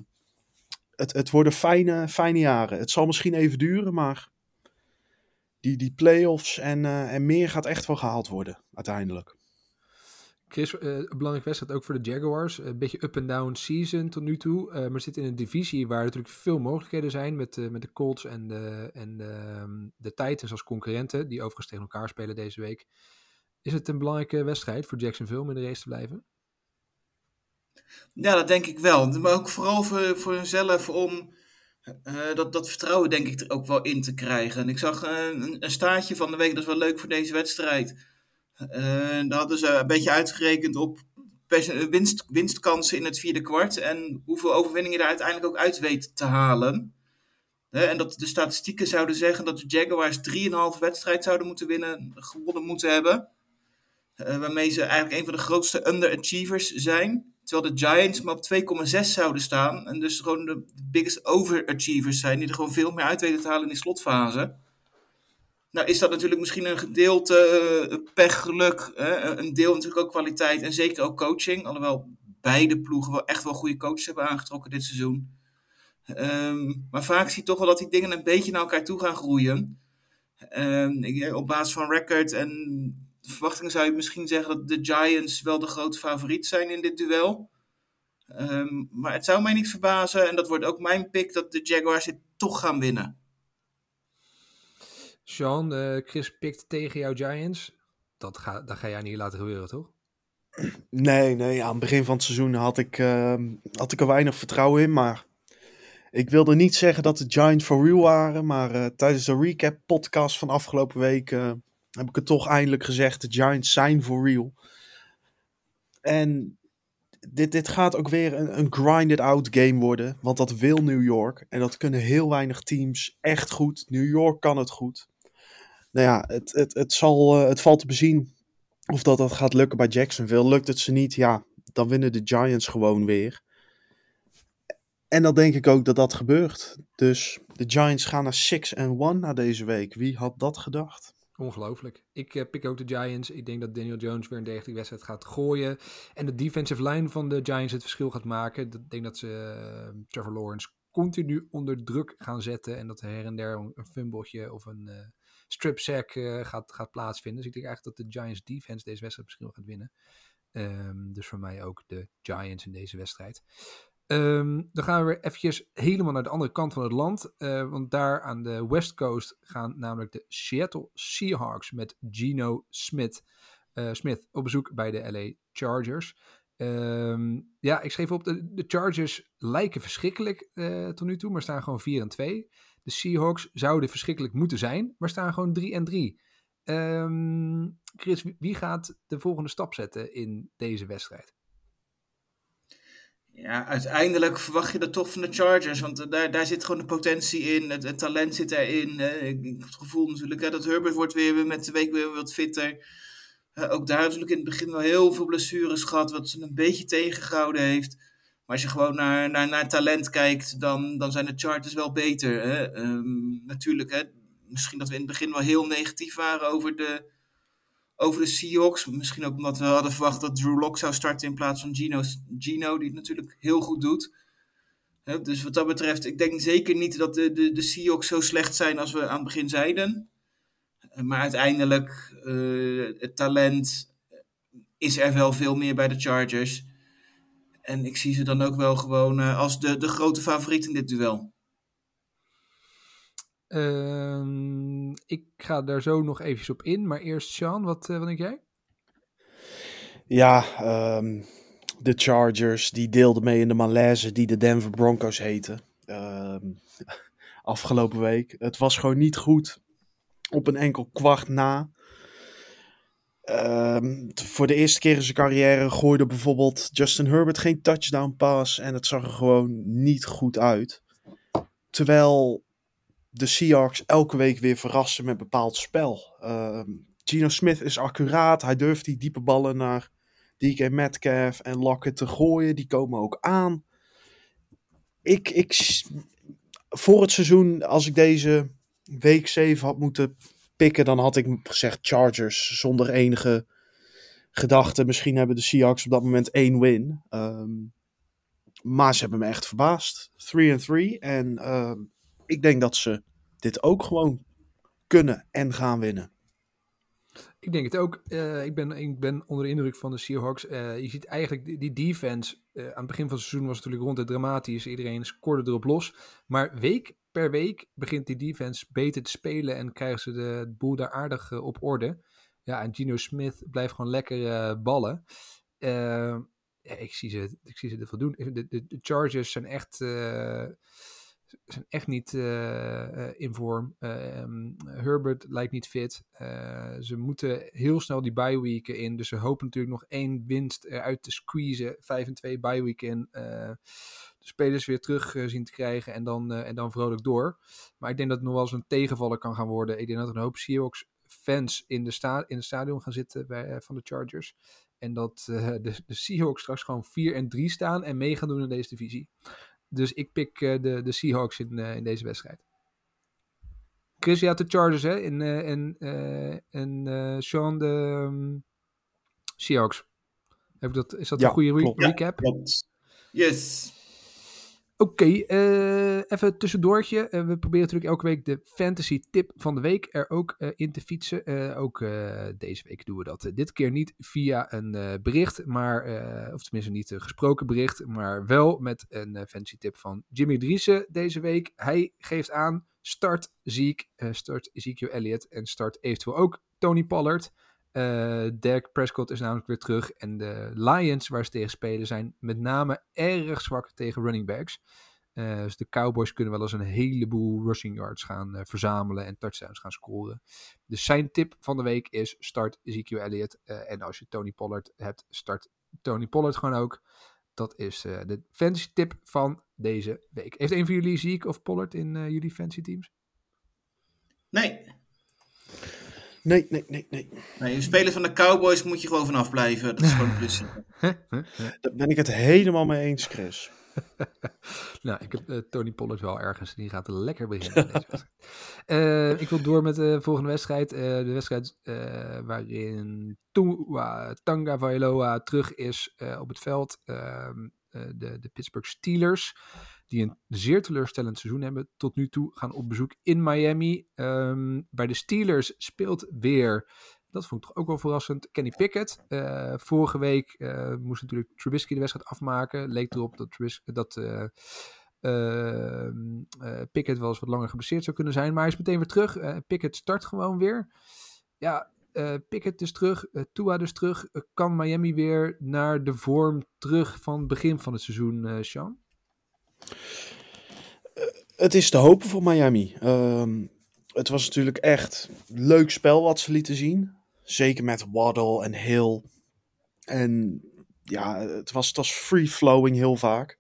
het, het worden fijne, fijne jaren. Het zal misschien even duren, maar die, die play-offs en, en meer gaat echt wel gehaald worden uiteindelijk. Chris, eh, een belangrijke wedstrijd ook voor de Jaguars. Een beetje up-and-down season tot nu toe. eh, maar zit in een divisie waar natuurlijk veel mogelijkheden zijn met, eh, met de Colts en, de, en de, ehm, de Titans als concurrenten, die overigens tegen elkaar spelen deze week. Is het een belangrijke wedstrijd voor Jacksonville om in de race te blijven? Ja, dat denk ik wel. Maar ook vooral voor, voor hunzelf om dat, dat vertrouwen denk ik er ook wel in te krijgen. En ik zag een, een staartje van de week, dat is wel leuk voor deze wedstrijd. Eh daar hadden ze een beetje uitgerekend op winst, winstkansen in het vierde kwart. En hoeveel overwinningen je daar uiteindelijk ook uit weet te halen. En dat de statistieken zouden zeggen dat de Jaguars 3,5 wedstrijd zouden moeten winnen, gewonnen moeten hebben. Eh, waarmee ze eigenlijk een van de grootste underachievers zijn. Terwijl de Giants maar op 2,6 zouden staan. En dus gewoon de biggest overachievers zijn. Die er gewoon veel meer uit weten te halen in die slotfase. Nou is dat natuurlijk misschien een gedeelte eh, pech, geluk. Hè? Een deel natuurlijk ook kwaliteit. En zeker ook coaching. Alhoewel beide ploegen wel echt wel goede coaches hebben aangetrokken dit seizoen. Ehm, maar vaak zie je toch wel dat die dingen een beetje naar elkaar toe gaan groeien. Ehm, ik- op basis van record en verwachtingen zou je misschien zeggen dat de Giants wel de grote favoriet zijn in dit duel. Ehm, maar het zou mij niet verbazen, en dat wordt ook mijn pick, dat de Jaguars dit toch gaan winnen. Sean, eh, Chris pikt tegen jouw Giants. Dat, ga, dat ga jij niet laten gebeuren, toch? Nee, nee, aan het begin van het seizoen had ik, ehm, had ik er weinig vertrouwen in. Maar ik wilde niet zeggen dat de Giants for real waren. Maar eh, tijdens de recap podcast van afgelopen week eh, heb ik het toch eindelijk gezegd. De Giants zijn for real. En dit, dit gaat ook weer een, een grinded out game worden. Want dat wil New York. En dat kunnen heel weinig teams echt goed. New York kan het goed. Nou ja, het, het, het, zal, eh, het valt te bezien of dat dat gaat lukken bij Jacksonville. Lukt het ze niet, ja, dan winnen de Giants gewoon weer. En dan denk ik ook dat dat gebeurt. Dus de Giants gaan naar 6 en 1 na deze week. Wie had dat gedacht? Ongelooflijk. Ik uh, pik ook de Giants. Ik denk dat Daniel Jones weer een degelijke wedstrijd gaat gooien. En de defensive line van de Giants het verschil gaat maken. Ik denk dat ze uh, Trevor Lawrence continu onder druk gaan zetten. En dat er her en der een fumbletje of een strip sack gaat, gaat plaatsvinden. Dus ik denk eigenlijk dat de Giants defense deze wedstrijd misschien gaat winnen. Um, dus voor mij ook de Giants in deze wedstrijd. Um, dan gaan we weer eventjes helemaal naar de andere kant van het land. Uh, want daar aan de West Coast gaan namelijk de Seattle Seahawks met Geno Smith, uh, Smith op bezoek bij de LA Chargers. Um, ja, ik schreef op, de, de Chargers lijken verschrikkelijk tot nu toe, maar staan gewoon 4 en 2. De Seahawks zouden verschrikkelijk moeten zijn, maar staan gewoon 3 en 3. Um, Chris, wie gaat de volgende stap zetten in deze wedstrijd? Ja, uiteindelijk verwacht je dat toch van de Chargers. Want daar, daar zit gewoon de potentie in. Het, talent zit ik, ik heb het gevoel natuurlijk hè, dat Herbert wordt weer met de week weer wat fitter. Uh, ook daar natuurlijk in het begin wel heel veel blessures gehad. Wat ze een beetje tegengehouden heeft. Maar als je gewoon naar, naar, naar talent kijkt, dan, dan zijn de Chargers wel beter. Hè? Um, natuurlijk, hè, misschien dat we in het begin wel heel negatief waren over de, over de Seahawks. Misschien ook omdat we hadden verwacht dat Drew Lock zou starten in plaats van Gino, Gino die het natuurlijk heel goed doet. Dus wat dat betreft, ik denk zeker niet dat de, de, de Seahawks zo slecht zijn als we aan het begin zeiden. Maar uiteindelijk, uh, het talent is er wel veel meer bij de Chargers. En ik zie ze dan ook wel gewoon uh, als de, de grote favoriet in dit duel. Uh, ik ga daar zo nog eventjes op in. Maar eerst, Sean, wat, uh, wat denk jij? Ja, um, de Chargers die deelden mee in de malaise die de Denver Broncos heten. Um, afgelopen week. Het was gewoon niet goed. Op een enkel kwart na. Um, voor de eerste keer in zijn carrière gooide bijvoorbeeld Justin Herbert geen touchdown pass. En het zag er gewoon niet goed uit. Terwijl de Seahawks elke week weer verrassen met bepaald spel. Uh, Gino Smith is accuraat. Hij durft die diepe ballen naar DK Metcalf en Lockett te gooien. Die komen ook aan. Ik, ik, voor het seizoen, als ik deze week 7 had moeten dan had ik gezegd Chargers zonder enige gedachte. Misschien hebben de Seahawks op dat moment één win. Um, maar ze hebben me echt verbaasd. 3 en 3. En uh, ik denk dat ze dit ook gewoon kunnen en gaan winnen. Ik denk het ook. Uh, ik, ben, ik ben onder de indruk van de Seahawks. Uh, je ziet eigenlijk die, defense. Uh, aan het begin van het seizoen was het natuurlijk rond het dramatisch. Iedereen scoorde erop los. Maar week per week begint die defense beter te spelen. En krijgen ze de, boel daar aardig op orde. Ja, en Gino Smith blijft gewoon lekker ballen. ja, ik, zie ze, ik zie ze doen. De, de, de Chargers zijn echt zijn echt niet in vorm. Um, Herbert lijkt niet fit. ze moeten heel snel die bye in. Dus ze hopen natuurlijk nog één winst eruit te squeezen. 5 en 2 bye week in. De spelers weer terug zien te krijgen en dan, en dan vrolijk door. Maar ik denk dat het nog wel eens een tegenvaller kan gaan worden. Ik denk dat er een hoop Seahawks fans in de, sta in het stadion gaan zitten bij, van de Chargers. En dat de, de Seahawks straks gewoon 4 en 3 staan en mee gaan doen in deze divisie. Dus ik pik uh, de, de Seahawks in, uh, in deze wedstrijd. Chris, je had de Chargers, hè? En, uh, en, Sean de um, Seahawks. Heb dat, is dat ja, een goede re klopt. recap? Ja, yes. Oké, uh, even tussendoortje. Uh, we proberen natuurlijk elke week de fantasy tip van de week er ook uh, in te fietsen. ook deze week doen we dat. dit keer niet via een bericht, maar, of tenminste niet een gesproken bericht, maar wel met een fantasy tip van Jimmy Driessen deze week. Hij geeft aan, start Ziek, start Ezekiel Elliott en start eventueel ook Tony Pollard. Uh, Prescott is namelijk weer terug. En de Lions, waar ze tegen spelen, zijn met name erg zwak tegen running backs. Uh, dus de Cowboys kunnen wel eens een heleboel rushing yards gaan uh, verzamelen en touchdowns gaan scoren. Dus zijn tip van de week is start Ezekiel Elliott. en als je Tony Pollard hebt, start Tony Pollard gewoon ook. Dat is de fantasy tip van deze week. Heeft een van jullie Zeke of Pollard in jullie fantasy teams? Nee. Nee, nee, nee, nee. Nee, een speler van de Cowboys moet je gewoon vanaf blijven. Dat is gewoon een principe. Daar ben ik het helemaal mee eens, Chris. nou, ik heb eh, Tony Pollard wel ergens. Die gaat er lekker beginnen. deze. Eh, ik wil door met de volgende wedstrijd. Eh, de wedstrijd eh, waarin Tua, Tanga Vailoa terug is eh, op het veld. Ehm, eh, de, de Pittsburgh Steelers, die een zeer teleurstellend seizoen hebben tot nu toe, gaan op bezoek in Miami. Ehm, bij de Steelers speelt weer dat vond ik toch ook wel verrassend. Kenny Pickett. Eh, vorige week eh, moest natuurlijk Trubisky de wedstrijd afmaken. Leek erop dat, dat eh, ehm, eh, Pickett wel eens wat langer geblesseerd zou kunnen zijn. Maar hij is meteen weer terug. Pickett start gewoon weer. Ja, eh Pickett is terug. eh, Tua dus terug. Kan Miami weer naar de vorm terug van het begin van het seizoen, Sean? Het is te hopen voor Miami. Ehm, het was natuurlijk echt leuk spel wat ze lieten zien. Zeker met Waddle en Hill. En ja, het was, het was free-flowing heel vaak.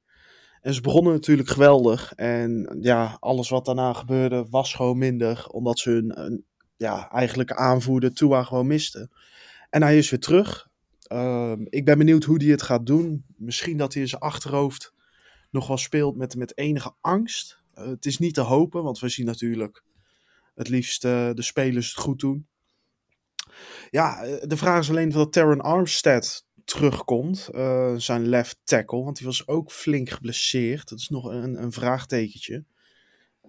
En ze begonnen natuurlijk geweldig. En ja, alles wat daarna gebeurde was gewoon minder. Omdat ze hun een, ja, eigenlijke aanvoerder Tua gewoon misten. En hij is weer terug. Ehm, ik ben benieuwd hoe hij het gaat doen. Misschien dat hij in zijn achterhoofd nog wel speelt met, met enige angst. Eh, het is niet te hopen, want we zien natuurlijk het liefst eh, de spelers het goed doen. Ja, eh, de vraag is alleen of dat Terran Armstead terugkomt, eh, zijn left tackle, want die was ook flink geblesseerd. Dat is nog een, een vraagtekentje.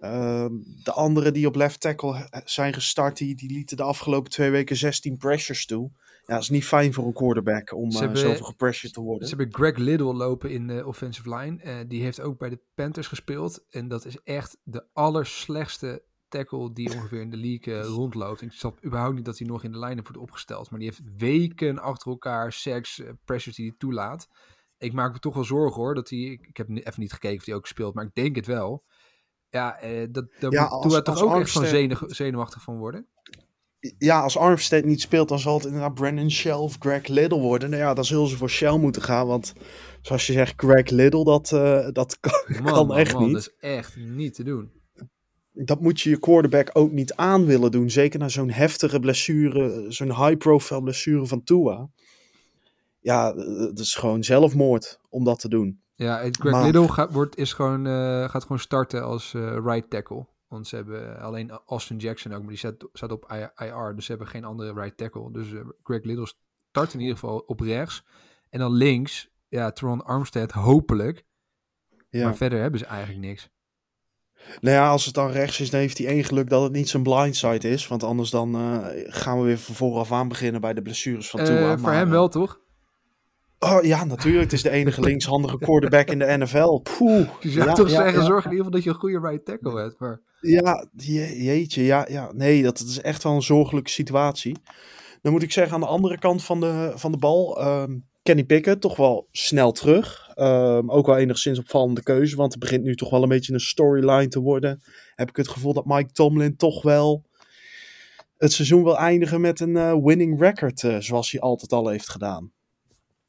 Ehm, de anderen die op left tackle zijn gestart, die, die lieten de afgelopen twee weken 16 pressures toe. Ja, dat is niet fijn voor een quarterback om eh, hebben- zoveel gepressured te worden. Ze hebben Greg Little lopen in de offensive line. Eh, die heeft ook bij de Panthers gespeeld. En dat is echt de allerslechtste tackle die ongeveer in de league eh, rondloopt. Ik snap überhaupt niet dat hij nog in de line-up wordt opgesteld. Maar die heeft weken achter elkaar eh, pressures die hij toelaat. Ik maak me toch wel zorgen hoor. Dat hij, ik, heb even niet gekeken of hij ook speelt. Maar ik denk het wel. Ja, eh, dat, daar Ja, moet als- toch ook echt van zenuwachtig van worden. Ja, als Armstead niet speelt, dan zal het inderdaad Brandon Shell of Greg Little worden. Nou ja, dan zullen ze voor Shell moeten gaan. Want zoals je zegt, Greg Little, dat, eh, dat kan, Man, kan man, echt man, niet. Dat is echt niet te doen. Dat moet je je quarterback ook niet aan willen doen. Zeker na zo'n heftige blessure, zo'n high-profile blessure van Tua. Ja, eh, dat is gewoon zelfmoord om dat te doen. Ja, Greg Maar- Little gaat, wordt, is gewoon, eh, gaat gewoon starten als right tackle. Want ze hebben alleen Austin Jackson ook, maar die staat, staat op IR. Dus ze hebben geen andere right tackle. Dus eh, Greg Little start in ieder geval op rechts. En dan links, ja, Teron Armstead hopelijk. Ja. Maar verder hebben ze eigenlijk niks. Nou ja, als het dan rechts is, dan heeft hij één geluk dat het niet zijn blindside is. Want anders dan eh, gaan we weer van vooraf aan beginnen bij de blessures van Eh, Tua. voor Maar, hem eh, wel, toch? Oh ja, natuurlijk. Het is de enige linkshandige quarterback in de NFL. Poeh. Je zou Ja, toch ja, zeggen, ja. zorg in ieder geval dat je een goede right tackle hebt. Maar Ja, je- jeetje. Ja, ja. Nee, dat, is echt wel een zorgelijke situatie. Dan moet ik zeggen, aan de andere kant van de, van de bal... ehm, Kenny Pickett toch wel snel terug. Ehm, ook wel enigszins opvallende keuze. Want het begint nu toch wel een beetje een storyline te worden. Heb ik het gevoel dat Mike Tomlin toch wel... het seizoen wil eindigen met een eh, winning record. eh, zoals hij altijd al heeft gedaan.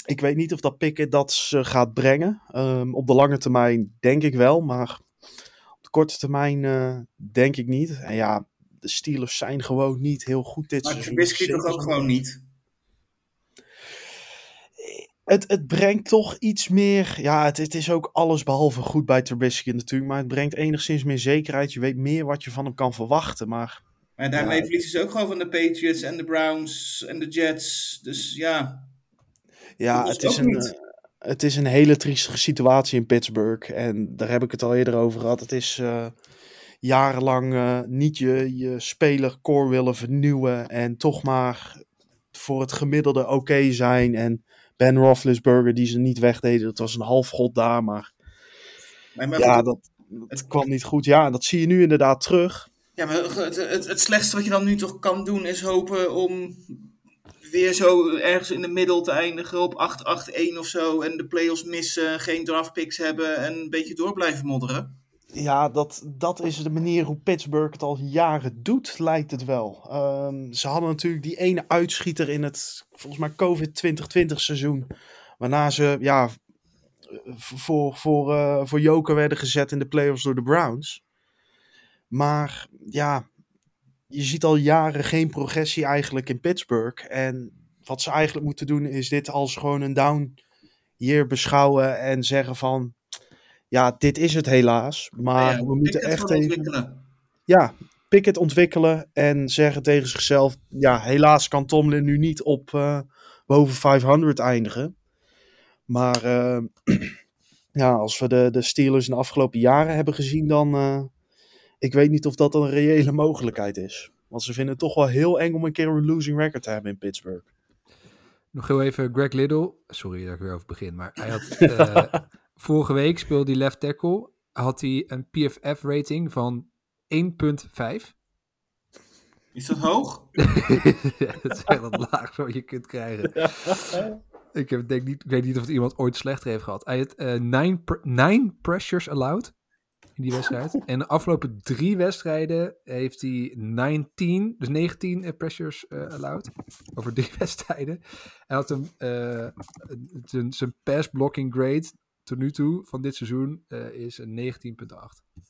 Ik weet niet of dat Pickett dat gaat brengen. Ehm, op de lange termijn denk ik wel. Maar korte termijn eh, denk ik niet. En ja, de Steelers zijn gewoon niet heel goed dit Maar seizoen. Trubisky toch ook gewoon niet? Het, het brengt toch iets meer. Ja, het, het is ook alles behalve goed bij Trubisky natuurlijk. Maar het brengt enigszins meer zekerheid. Je weet meer wat je van hem kan verwachten. Maar Maar daarmee Ja. verliezen ze ook gewoon van de Patriots en de Browns en de Jets. Dus ja, ja, het is, een, niet. Het is een hele triestige situatie in Pittsburgh. En daar heb ik het al eerder over gehad. Het is eh, jarenlang eh, niet je, je spelercore willen vernieuwen. En toch maar voor het gemiddelde oké zijn. En Ben Roethlisberger die ze niet wegdeden. Dat was een halfgod daar. Maar maar, maar ja, dat, dat kwam niet goed. Ja, dat zie je nu inderdaad terug. Ja, maar het, het, het slechtste wat je dan nu toch kan doen is hopen om weer zo ergens in de middel te eindigen op 8-8-1 of zo. En de playoffs missen, geen draftpicks hebben en een beetje door blijven modderen. Ja, dat, dat is de manier hoe Pittsburgh het al jaren doet, lijkt het wel. Ehm, ze hadden natuurlijk die ene uitschieter in het, volgens mij, COVID 2020 seizoen. Waarna ze, ja, voor, voor, eh, voor Joker werden gezet in de playoffs door de Browns. Maar ja, je ziet al jaren geen progressie eigenlijk in Pittsburgh. En wat ze eigenlijk moeten doen is dit als gewoon een down year beschouwen en zeggen van... Ja, dit is het helaas, maar Ja, we moeten echt even... ontwikkelen. Ja, Pickett ontwikkelen en zeggen tegen zichzelf... Ja, helaas kan Tomlin nu niet op eh, boven 500 eindigen. Maar eh, ja, als we de, de Steelers in de afgelopen jaren hebben gezien, dan... eh, ik weet niet of dat een reële mogelijkheid is. Want ze vinden het toch wel heel eng om een keer een losing record te hebben in Pittsburgh. Nog heel even Greg Little. Sorry dat ik weer over begin, maar hij had eh, vorige week speelde hij left tackle. Had hij een PFF rating van 1.5. Is dat hoog? dat is echt het laagste wat je kunt krijgen. Ik, heb, denk niet, ik weet niet of het iemand ooit slechter heeft gehad. Hij had eh, nine, pr- nine pressures allowed in die wedstrijd. en de afgelopen drie wedstrijden heeft hij 19, dus 19 eh, pressures eh, allowed. Over drie wedstrijden. Hij had hem, eh, zijn, pass blocking grade tot nu toe van dit seizoen is een 19,8.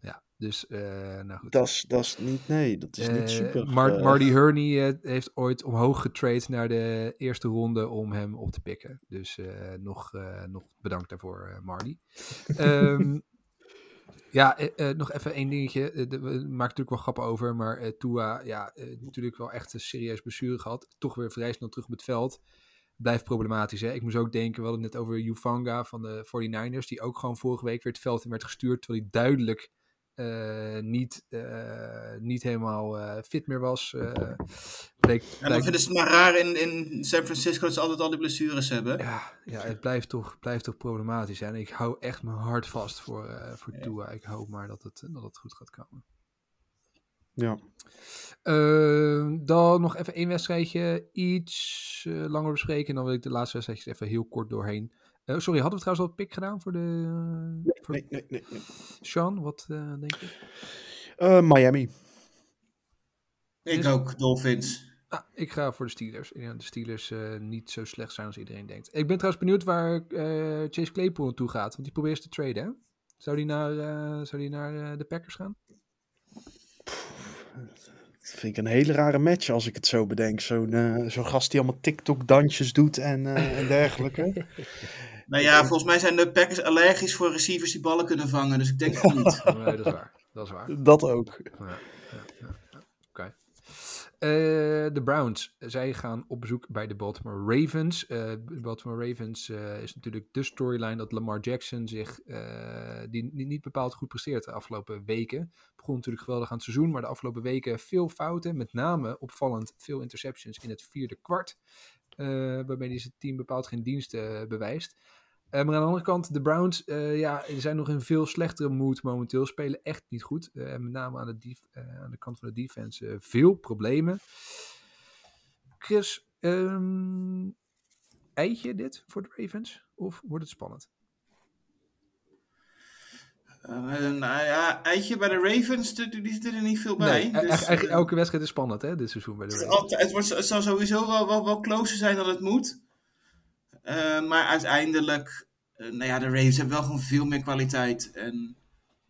Ja, dus nou goed. Dat is, dat is niet, nee, dat is niet super. Mar- Marty Hurney eh, heeft ooit omhoog getraind naar de eerste ronde om hem op te pikken. Dus nog, nog bedankt daarvoor, Marty. Ehm, ja, eh, eh, nog even één dingetje. Eh, we maken natuurlijk wel grappen over, maar eh Tua, ja, natuurlijk wel echt een serieus blessure gehad. Toch weer vrij snel terug op het veld. Blijft problematisch, hè. Ik moest ook denken, we hadden het net over Ufanga van de 49ers, die ook gewoon vorige week weer het veld in werd gestuurd, terwijl hij duidelijk niet, eh, niet helemaal eh, fit meer was. eh bleek, En dan vinden ze het maar raar in, in San Francisco dat ze altijd al die blessures hebben. ja, ja, het blijft toch, blijft toch problematisch. hè. En ik hou echt mijn hart vast voor, eh voor Tua. Ik hoop maar dat het, dat het goed gaat komen. Ja. Ehm, dan nog even één wedstrijdje, iets eh, langer bespreken. En dan wil ik de laatste wedstrijdjes even heel kort doorheen. Eh, sorry, hadden we trouwens al een pick gedaan voor de voor Nee, nee, nee. nee. Sean? Wat eh, denk je? Eh, Miami. Ik ook, Dolphins. Ah, ik ga voor de Steelers. Ik denk dat de Steelers eh, niet zo slecht zijn als iedereen denkt. Ik ben trouwens benieuwd waar eh, Chase Claypool naartoe gaat. Want die probeert te traden, hè? Zou die naar, eh, zou die naar de Packers gaan? Dat vind ik een hele rare match als ik het zo bedenk. Zo'n zo'n gast die allemaal TikTok-dansjes doet en, eh, en dergelijke. Nou ja, volgens mij zijn de Packers allergisch voor receivers die ballen kunnen vangen. Dus ik denk het niet. Nee, dat is waar. Dat is waar. Dat ook. Ja, ja, ja. Oké. Eh, de Browns, zij gaan op bezoek bij de Baltimore Ravens. Eh, de Baltimore Ravens eh, is natuurlijk de storyline dat Lamar Jackson zich eh, die niet, niet bepaald goed presteert de afgelopen weken. Begon natuurlijk geweldig aan het seizoen, maar de afgelopen weken veel fouten. Met name opvallend veel interceptions in het vierde kwart. eh, waarmee hij zijn team bepaald geen dienst eh, bewijst. Eh, maar aan de andere kant, de Browns eh, ja, zijn nog in veel slechtere mood momenteel. Spelen echt niet goed. Eh, met name aan de, aan de kant van de defense veel problemen. Chris, ehm eitje dit voor de Ravens? Of wordt het spannend? Eh, nou ja, eitje bij de Ravens, die, die zit er niet veel bij. nee, e- dus, eigenlijk eh, elke wedstrijd is spannend hè, dit seizoen bij de Ravens. het, wordt, het zal sowieso wel, wel, wel closer zijn dan het moet. Eh, maar uiteindelijk, eh, nou ja, de Ravens hebben wel gewoon veel meer kwaliteit. En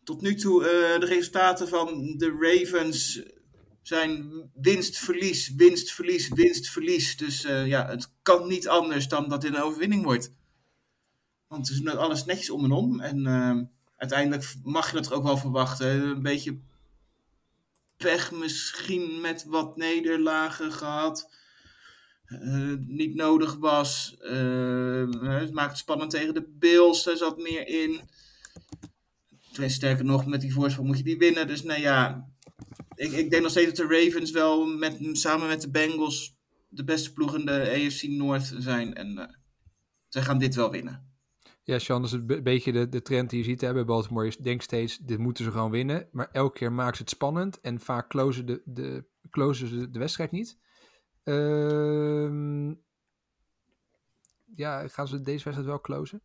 tot nu toe, eh, de resultaten van de Ravens zijn winst, verlies, winst, verlies, winst, verlies. Dus ja, het kan niet anders dan dat dit een overwinning wordt. Want het is alles netjes om en om. En uiteindelijk mag je dat ook wel verwachten. Een beetje pech misschien met wat nederlagen gehad. Eh, niet nodig was. Eh, het maakt het spannend tegen de Bills. Er zat meer in. Twee sterker nog, met die voorsprong moet je die winnen. Dus nou ja, ik, ik denk nog steeds dat de Ravens wel met, samen met de Bengals de beste ploeg in de AFC North zijn. En eh zij gaan dit wel winnen. Ja, Sean, dat is een be- beetje de, de trend die je ziet hè, bij Baltimore. Je denkt steeds, dit moeten ze gewoon winnen. Maar elke keer maken ze het spannend. En vaak closen, de, de, closen ze de wedstrijd niet. Ehm, ja, gaan ze deze wedstrijd wel closen?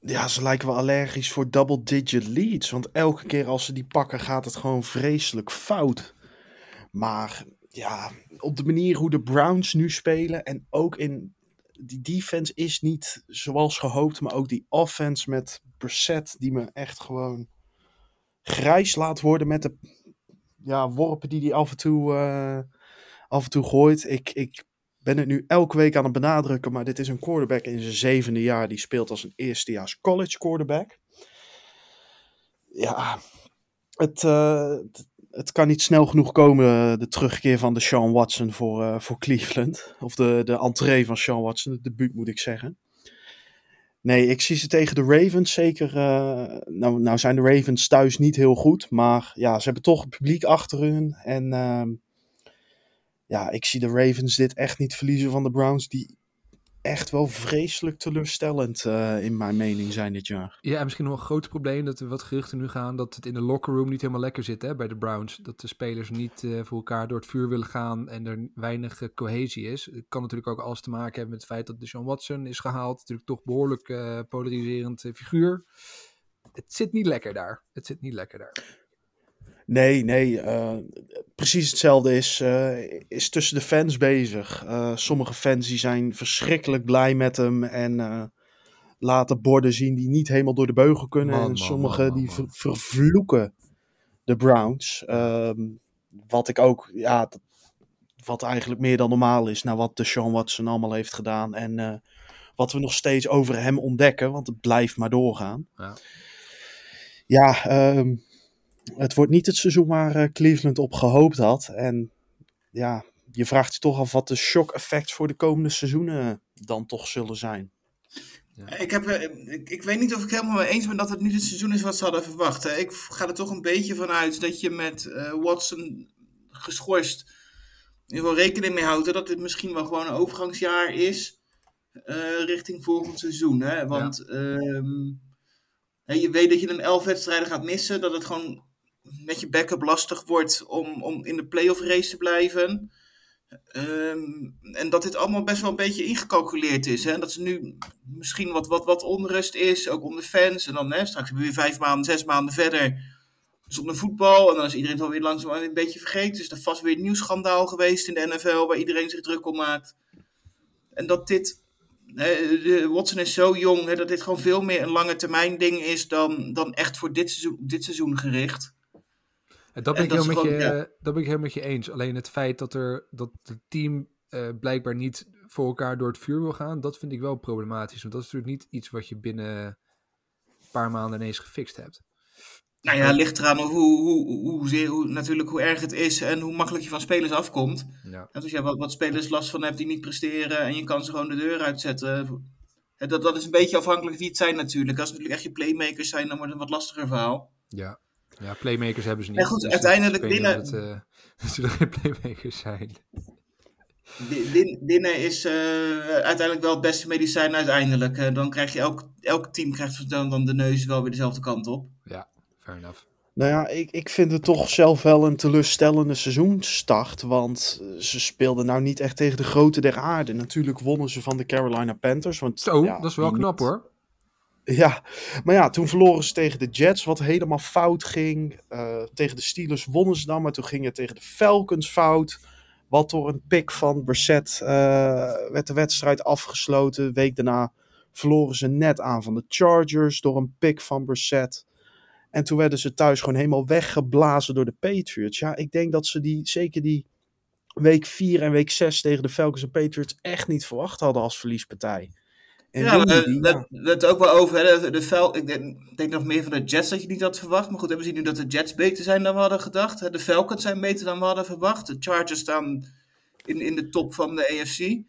Ja, ze lijken wel allergisch voor double-digit leads. Want elke keer als ze die pakken gaat het gewoon vreselijk fout. Maar ja, op de manier hoe de Browns nu spelen en ook in die defense is niet zoals gehoopt, maar ook die offense met Brissett die me echt gewoon grijs laat worden met de, ja, worpen die hij af en toe, eh, af en toe gooit. Ik, ik ben het nu elke week aan het benadrukken, maar dit is een quarterback in zijn zevende jaar. Die speelt als een eerstejaars college quarterback. Ja, het, eh, het, kan niet snel genoeg komen, de terugkeer van de Sean Watson voor, eh, voor Cleveland. Of de, de entree van Sean Watson, het debuut moet ik zeggen. Nee, ik zie ze tegen de Ravens zeker. eh, nou, nou zijn de Ravens thuis niet heel goed, maar ja, ze hebben toch het publiek achter hun. En ehm, ja, ik zie de Ravens dit echt niet verliezen van de Browns, die echt wel vreselijk teleurstellend eh, in mijn mening zijn dit jaar. Ja, en misschien nog een groot probleem dat er wat geruchten nu gaan dat het in de locker room niet helemaal lekker zit hè, bij de Browns. Dat de spelers niet eh, voor elkaar door het vuur willen gaan en er weinig eh, cohesie is. Het kan natuurlijk ook alles te maken hebben met het feit dat Deshaun Watson is gehaald. Natuurlijk toch behoorlijk eh, polariserend figuur. Het zit niet lekker daar. Het zit niet lekker daar. Nee, nee, eh, precies hetzelfde is, eh, is tussen de fans bezig. Eh, sommige fans die zijn verschrikkelijk blij met hem en laten borden zien die niet helemaal door de beugel kunnen. Man, en man, sommige man, man, die ver- vervloeken de Browns. Ehm, wat ik ook, ja, dat- wat eigenlijk meer dan normaal is, naar wat de Sean Watson allemaal heeft gedaan. En wat we nog steeds over hem ontdekken, want het blijft maar doorgaan. Ja. Ja, ehm, het wordt niet het seizoen waar eh, Cleveland op gehoopt had. En ja, je vraagt je toch af wat de shock effects voor de komende seizoenen dan toch zullen zijn. Ik, heb, eh, ik, ik weet niet of ik helemaal mee eens ben dat het niet het seizoen is wat ze hadden verwacht. hè. Ik ga er toch een beetje van uit dat je met eh, Watson geschorst in ieder geval rekening mee houdt hè, dat dit misschien wel gewoon een overgangsjaar is eh, richting volgend seizoen. Hè? Want ehm, hè, je weet dat je een elf wedstrijden gaat missen, dat het gewoon met je backup lastig wordt om, om in de playoff race te blijven. Ehm, en dat dit allemaal best wel een beetje ingecalculeerd is. Hè? Dat er nu misschien wat, wat, wat onrust is, ook onder fans. En dan hè, straks weer vijf maanden, zes maanden verder zonder voetbal. En dan is iedereen het alweer langzaam een beetje vergeten. Is er vast weer een nieuw schandaal geweest in de NFL waar iedereen zich druk om maakt. En dat dit. hè, Watson is zo jong hè, dat dit gewoon veel meer een lange termijn ding is dan, dan echt voor dit seizoen, dit seizoen gericht. En dat ben, En ik dat met je, ja. dat ben ik helemaal met je eens. Alleen het feit dat, er, dat het team eh, blijkbaar niet voor elkaar door het vuur wil gaan, dat vind ik wel problematisch. Want dat is natuurlijk niet iets wat je binnen een paar maanden ineens gefixt hebt. Nou ja, ligt eraan hoe, hoe, hoe, hoe, hoe, natuurlijk hoe erg het is en hoe makkelijk je van spelers afkomt. Ja. En als je wat, wat spelers last van hebt die niet presteren en je kan ze gewoon de deur uitzetten. hè, Dat, dat is een beetje afhankelijk wie het zijn natuurlijk. Als het natuurlijk echt je playmakers zijn, dan wordt het een wat lastiger verhaal. Ja. Ja, playmakers hebben ze niet. En goed, dus uiteindelijk winnen- Dat, eh, dat zullen geen playmakers zijn. Win- win- Winnen is eh, uiteindelijk wel het beste medicijn uiteindelijk. Eh, dan krijg je elk, elk team krijgt dan, dan de neus wel weer dezelfde kant op. Ja, fair enough. Nou ja, ik, ik vind het toch zelf wel een teleurstellende seizoenstart. Want ze speelden nou niet echt tegen de grote der aarde. Natuurlijk wonnen ze van de Carolina Panthers. Want, Zo, ja, dat is wel knap niet? hoor. Ja, maar ja, toen verloren ze tegen de Jets, wat helemaal fout ging. Eh, tegen de Steelers wonnen ze dan, maar toen ging het tegen de Falcons fout. Wat door een pick van Brissett eh, werd de wedstrijd afgesloten. Week daarna verloren ze net aan van de Chargers door een pick van Brissett. En toen werden ze thuis gewoon helemaal weggeblazen door de Patriots. Ja, ik denk dat ze die, zeker die week 4 en week 6 tegen de Falcons en Patriots echt niet verwacht hadden als verliespartij. En Ja, we we het ook wel over. Hè, de, de ik denk, denk nog meer van de Jets dat je niet had verwacht. Maar goed, we zien nu dat de Jets beter zijn dan we hadden gedacht. De Falcons zijn beter dan we hadden verwacht. De Chargers staan in, in de top van de AFC.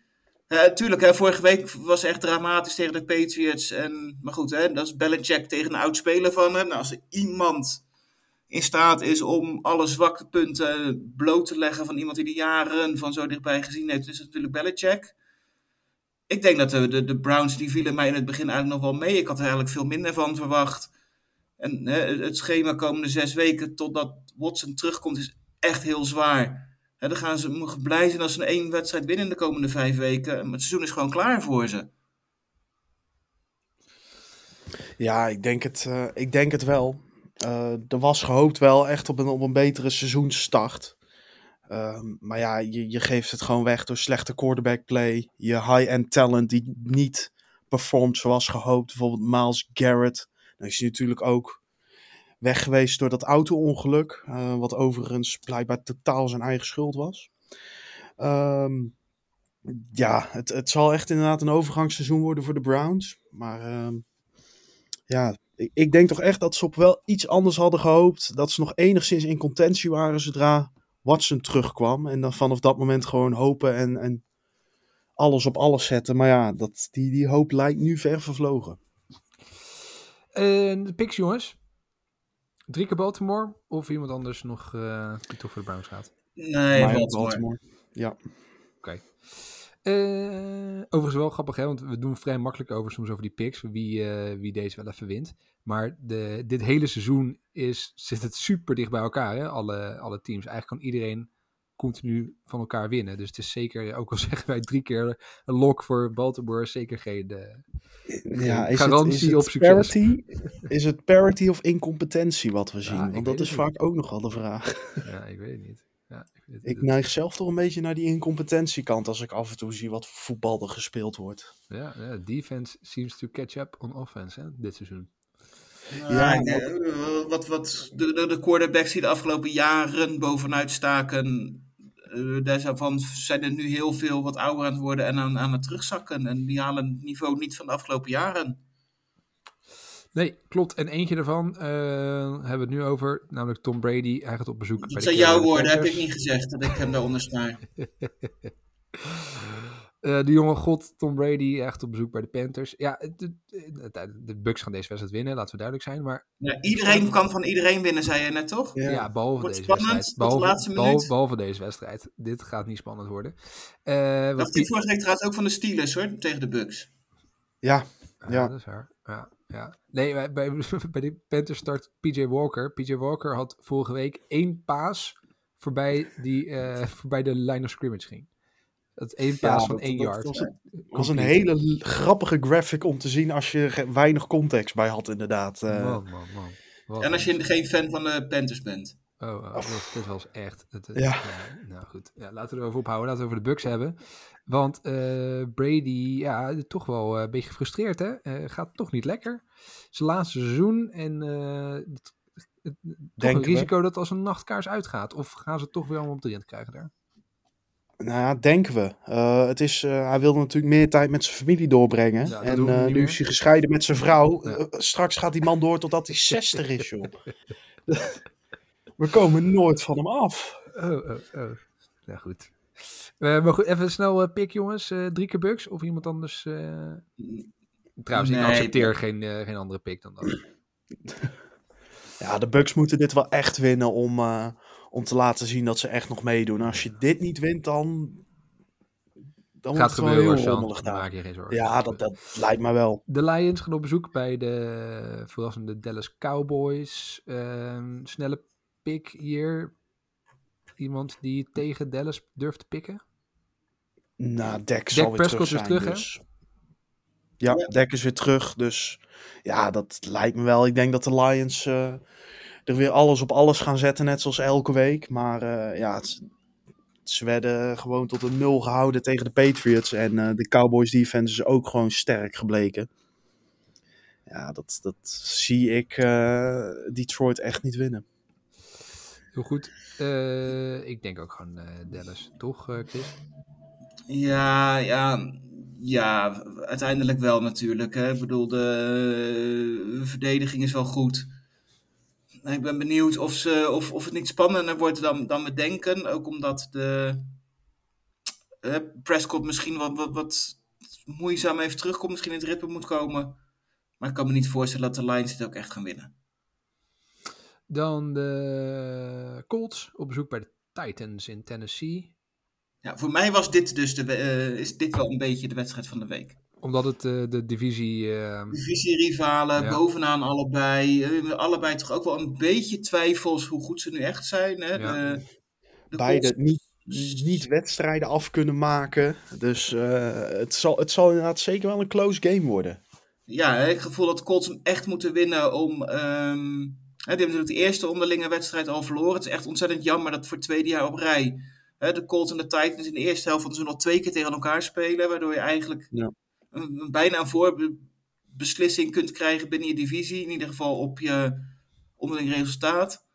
Tuurlijk, hè, vorige week was echt dramatisch tegen de Patriots. En, maar goed, hè, dat is Belichick tegen een oud speler van hem. Nou, als er iemand in staat is om alle zwakke punten bloot te leggen van iemand die de jaren van zo dichtbij gezien heeft, is het natuurlijk Belichick. Ik denk dat de, de, de Browns, die vielen mij in het begin eigenlijk nog wel mee. Ik had er eigenlijk veel minder van verwacht. En hè, het- schema komende zes weken totdat Watson terugkomt is echt heel zwaar. Hè, dan gaan ze blij zijn als ze een één wedstrijd winnen in de komende vijf weken. Het seizoen is gewoon klaar voor ze. Ja, ik denk het, eh, ik denk het wel. Eh, er was gehoopt wel echt op een, op een betere seizoensstart. Ehm, maar ja, je, je geeft het gewoon weg door slechte quarterback play. Je high-end talent die niet performt zoals gehoopt. Bijvoorbeeld Miles Garrett. Nou is hij natuurlijk ook weg geweest door dat auto-ongeluk. eh, wat overigens blijkbaar totaal zijn eigen schuld was. Ehm, ja, het, het zal echt inderdaad een overgangsseizoen worden voor de Browns. Maar ehm, ja, ik, ik denk toch echt dat ze op wel iets anders hadden gehoopt. Dat ze nog enigszins in contentie waren zodra Watson terugkwam. En dan vanaf dat moment gewoon hopen en, en alles op alles zetten. Maar ja, dat, die, die hoop lijkt nu ver vervlogen. En de picks, jongens. Drie keer Baltimore of iemand anders nog eh, die toch voor de Browns gaat? Nee, Baltimore. Ja. Oké. Eh, overigens wel grappig, hè? want we doen vrij makkelijk over soms over die picks, wie, eh, wie deze wel even wint. Maar de, dit hele seizoen is, zit het super dicht bij elkaar, hè? Alle, alle teams. Eigenlijk kan iedereen continu van elkaar winnen. Dus het is zeker, ook al zeggen wij drie keer een lock voor Baltimore, zeker geen... eh, ja is garantie het, is het op succes. Parity, is het parity of incompetentie wat we zien? Want dat is niet. vaak ook nogal de vraag. ja, ik weet het niet. Ja, ik het neig zelf toch een beetje naar die incompetentiekant als ik af en toe zie wat voor voetbal er gespeeld wordt. Ja, ja, defense seems to catch up on offense, hè, dit seizoen. Ja, Ja, nee, eh, wat, wat de, de, de quarterbacks die de afgelopen jaren bovenuit staken, eh, daarvan zijn er nu heel veel wat ouder aan het worden en aan, aan het terugzakken. En die halen het niveau niet van de afgelopen jaren. Nee, klopt. En eentje daarvan eh, hebben we het nu over, namelijk Tom Brady. Hij gaat op bezoek bij Dat de zijn jouw woorden, heb ik niet gezegd dat ik hem daaronder sta. Eh, de jonge god Tom Brady echt op bezoek bij de Panthers. Ja, de, de, de Bucks gaan deze wedstrijd winnen, laten we duidelijk zijn. Maar Ja, iedereen kan van iedereen winnen, zei je net toch? ja, behalve Wordt deze spannend wedstrijd. de Behalve, laatste behalve, minuut. behalve deze wedstrijd. Dit gaat niet spannend worden. Eh, wat Dat die vorige week trouwens ook van de Steelers hoor, tegen de Bucks. Ja, Ja, Ja. dat is waar. Ja, ja. Nee, bij, bij, de Panthers start PJ Walker. PJ Walker had vorige week één paas voorbij, die, eh, voorbij de line of scrimmage ging. Dat één paas Ja, van dat- één dat yard. was een- was een hele grappige graphic om te zien als je weinig context bij had inderdaad. Eh, Man, man, man. Wat En als je geen fan van de Panthers bent. Oh, oh dit, dit was echt... Het, Ja. nou goed, ja, laten we erover ophouden. Laten we over de Bucks hebben. Want eh, Brady, ja, toch wel eh, een beetje gefrustreerd, hè? Eh, gaat toch niet lekker. Zijn laatste seizoen en eh, het, het- toch een we. risico dat als een nachtkaars uitgaat. Of gaan ze toch weer allemaal op de rent krijgen daar? Nou ja, denken we. Eh, het is, eh, hij wilde natuurlijk meer tijd met zijn familie doorbrengen. Ja, dat en eh, nu meer. is hij gescheiden met zijn vrouw. Ja. Eh, straks gaat die man door totdat hij 60 is, joh. we komen nooit van hem af. Oh, oh, oh. Ja, goed. Eh, maar goed, even snel eh pick, jongens. Eh, drie keer Bucks of iemand anders? eh? Trouwens, ik accepteer geen, eh, geen andere pick dan dat. Ja, de Bucks moeten dit wel echt winnen om, eh, om te laten zien dat ze echt nog meedoen. Als je dit niet wint, dan, dan wordt Gaat het gebeuren, heel Sean. rommelig daar. Maak je geen zorgen. Ja, dat, dat lijkt me wel. De Lions gaan op bezoek bij de verrassende Dallas Cowboys. Ehm, snelle pick hier. Iemand die tegen Dallas durft te pikken? Nou, Dak zal weer terug is zijn. terug, hè? dus. Ja, Dak is weer terug. Dus ja, dat lijkt me wel. Ik denk dat de Lions eh, er weer alles op alles gaan zetten, net zoals elke week. Maar eh, ja, het, ze werden gewoon tot een nul gehouden tegen de Patriots. En eh, de Cowboys defense is ook gewoon sterk gebleken. Ja, dat, dat zie ik eh, Detroit echt niet winnen. Heel goed. Eh, ik denk ook gewoon eh, Dallas, toch eh, Chris? Ja, ja, ja, uiteindelijk wel natuurlijk. Hè. Ik bedoel, de verdediging is wel goed. Ik ben benieuwd of, ze, of, of het niet spannender wordt dan, dan we denken. Ook omdat de Prescott misschien wat, wat, wat moeizaam even terugkomt. Misschien in het ritme moet komen. Maar ik kan me niet voorstellen dat de Lions dit ook echt gaan winnen. Dan de Colts op bezoek bij de Titans in Tennessee. Ja, voor mij was dit dus de, eh, is dit wel een beetje de wedstrijd van de week. Omdat het eh, de divisie... eh, Divisie-rivalen, Ja. bovenaan allebei. Eh, allebei toch ook wel een beetje twijfels hoe goed ze nu echt zijn. Hè? Ja. De, de Beide Colts- niet, niet wedstrijden af kunnen maken. Dus eh, het, zal, het zal inderdaad zeker wel een close game worden. Ja, ik gevoel dat Colts hem echt moeten winnen om... ehm, hè, die hebben natuurlijk de eerste onderlinge wedstrijd al verloren. Het is echt ontzettend jammer dat voor het tweede jaar op rij... De Colts en de Titans in de eerste helft van seizoen al twee keer tegen elkaar spelen. Waardoor je eigenlijk Ja. een, een bijna een voorbeslissing kunt krijgen binnen je divisie. In ieder geval op je, onderling resultaat.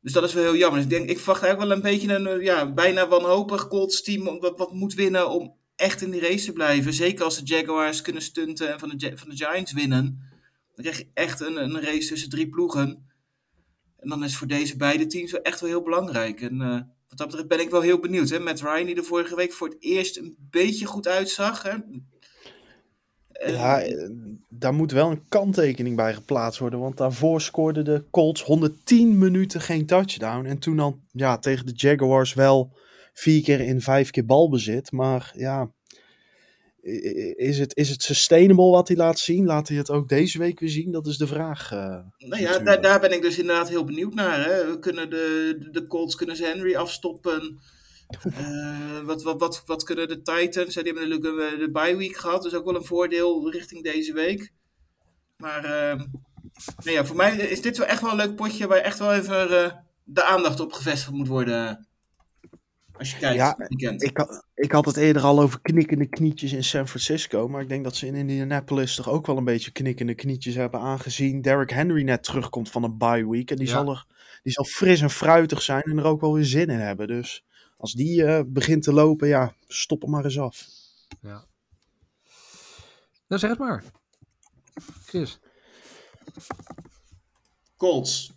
Dus dat is wel heel jammer. Dus ik denk, ik verwacht eigenlijk wel een beetje een eh, ja, bijna wanhopig Colts team wat, wat moet winnen om echt in die race te blijven. Zeker als de Jaguars kunnen stunten en van de, van de Giants winnen. Dan krijg je echt een, een race tussen drie ploegen. En dan is voor deze beide teams wel echt wel heel belangrijk. En uh, wat dat betreft ben ik wel heel benieuwd. Hè? Met Ryan die er vorige week voor het eerst een beetje goed uitzag. Hè? Ja, eh, daar moet wel een kanttekening bij geplaatst worden. Want daarvoor scoorden de Colts 110 minuten geen touchdown. En toen dan ja, tegen de Jaguars wel vier keer in vijf keer balbezit. Maar ja, is het, is het sustainable wat hij laat zien? Laat hij het ook deze week weer zien? Dat is de vraag. Uh, nou ja, daar, daar, ben ik dus inderdaad heel benieuwd naar. Hè. We kunnen de, de Colts kunnen ze Henry afstoppen. Uh, wat, wat, wat, wat kunnen de Titans? Die hebben natuurlijk de bye week gehad. Dus ook wel een voordeel richting deze week. Maar uh, nou ja, voor mij is dit wel echt wel een leuk potje waar echt wel even de aandacht op gevestigd moet worden. Als je kijkt, ja, ik, ik had het eerder al over knikkende knietjes in San Francisco. Maar ik denk dat ze in Indianapolis toch ook wel een beetje knikkende knietjes hebben. Aangezien Derrick Henry net terugkomt van een bye week. En die, ja. zal, er, die zal fris en fruitig zijn en er ook wel weer zin in hebben. Dus als die uh, begint te lopen, ja, stop hem maar eens af. Ja. Nou, zeg het maar. Chris. Colts.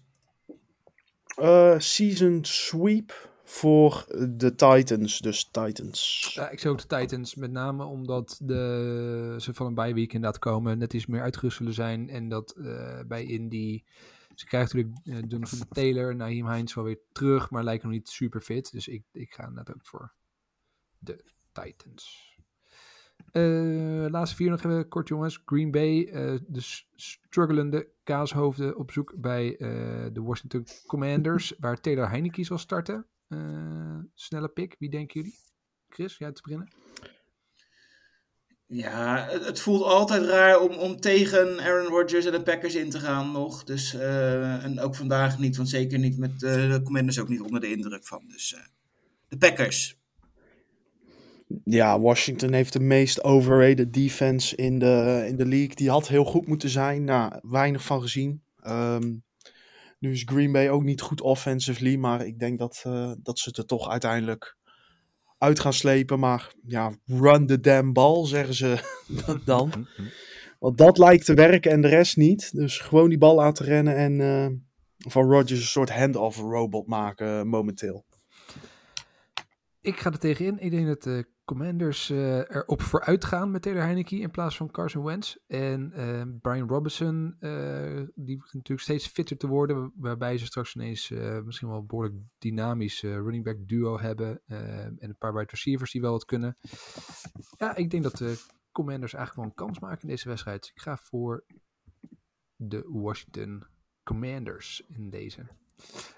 Uh, season sweep voor de Titans, dus Titans. Ja, ik zou de Titans, met name omdat de, ze van een bye week inderdaad komen, net iets meer uitgerust zullen zijn en dat uh, bij Indy, ze krijgen natuurlijk uh, Donovan Taylor, Naheem Hines wel weer terug, maar lijken nog niet super fit, dus ik, ik ga net ook voor de Titans. Uh, laatste vier nog even kort jongens. Green Bay, de struggelende kaashoofden op zoek bij de Washington Commanders, waar Taylor Heineke zal starten. Uh, snelle pick. Wie denken jullie? Chris, jij te beginnen? Ja, het, het, voelt altijd raar om, om tegen Aaron Rodgers en de Packers in te gaan nog. Dus, uh, en ook vandaag niet, want zeker niet met uh, de Commanders ook niet onder de indruk van. Dus de Packers. Ja, Washington heeft de meest overrated defense in de, in de league. Die had heel goed moeten zijn. Nou, weinig van gezien. Um, nu is Green Bay ook niet goed offensively, maar ik denk dat, uh, dat ze het er toch uiteindelijk uit gaan slepen. Maar ja, run the damn ball, zeggen ze dan. Want dat lijkt te werken en de rest niet. Dus gewoon die bal laten rennen en uh, van Rodgers een soort hand-off robot maken momenteel. Ik ga er tegenin. Ik denk dat de Commanders uh, erop vooruit gaan met Taylor Heineke in plaats van Carson Wentz. En uh, Brian Robinson, uh, die natuurlijk steeds fitter te worden, waarbij ze straks ineens misschien wel een behoorlijk dynamisch running back duo hebben. en een paar wide receivers die wel wat kunnen. Ja, ik denk dat de Commanders eigenlijk wel een kans maken in deze wedstrijd. Ik ga voor de Washington Commanders in deze.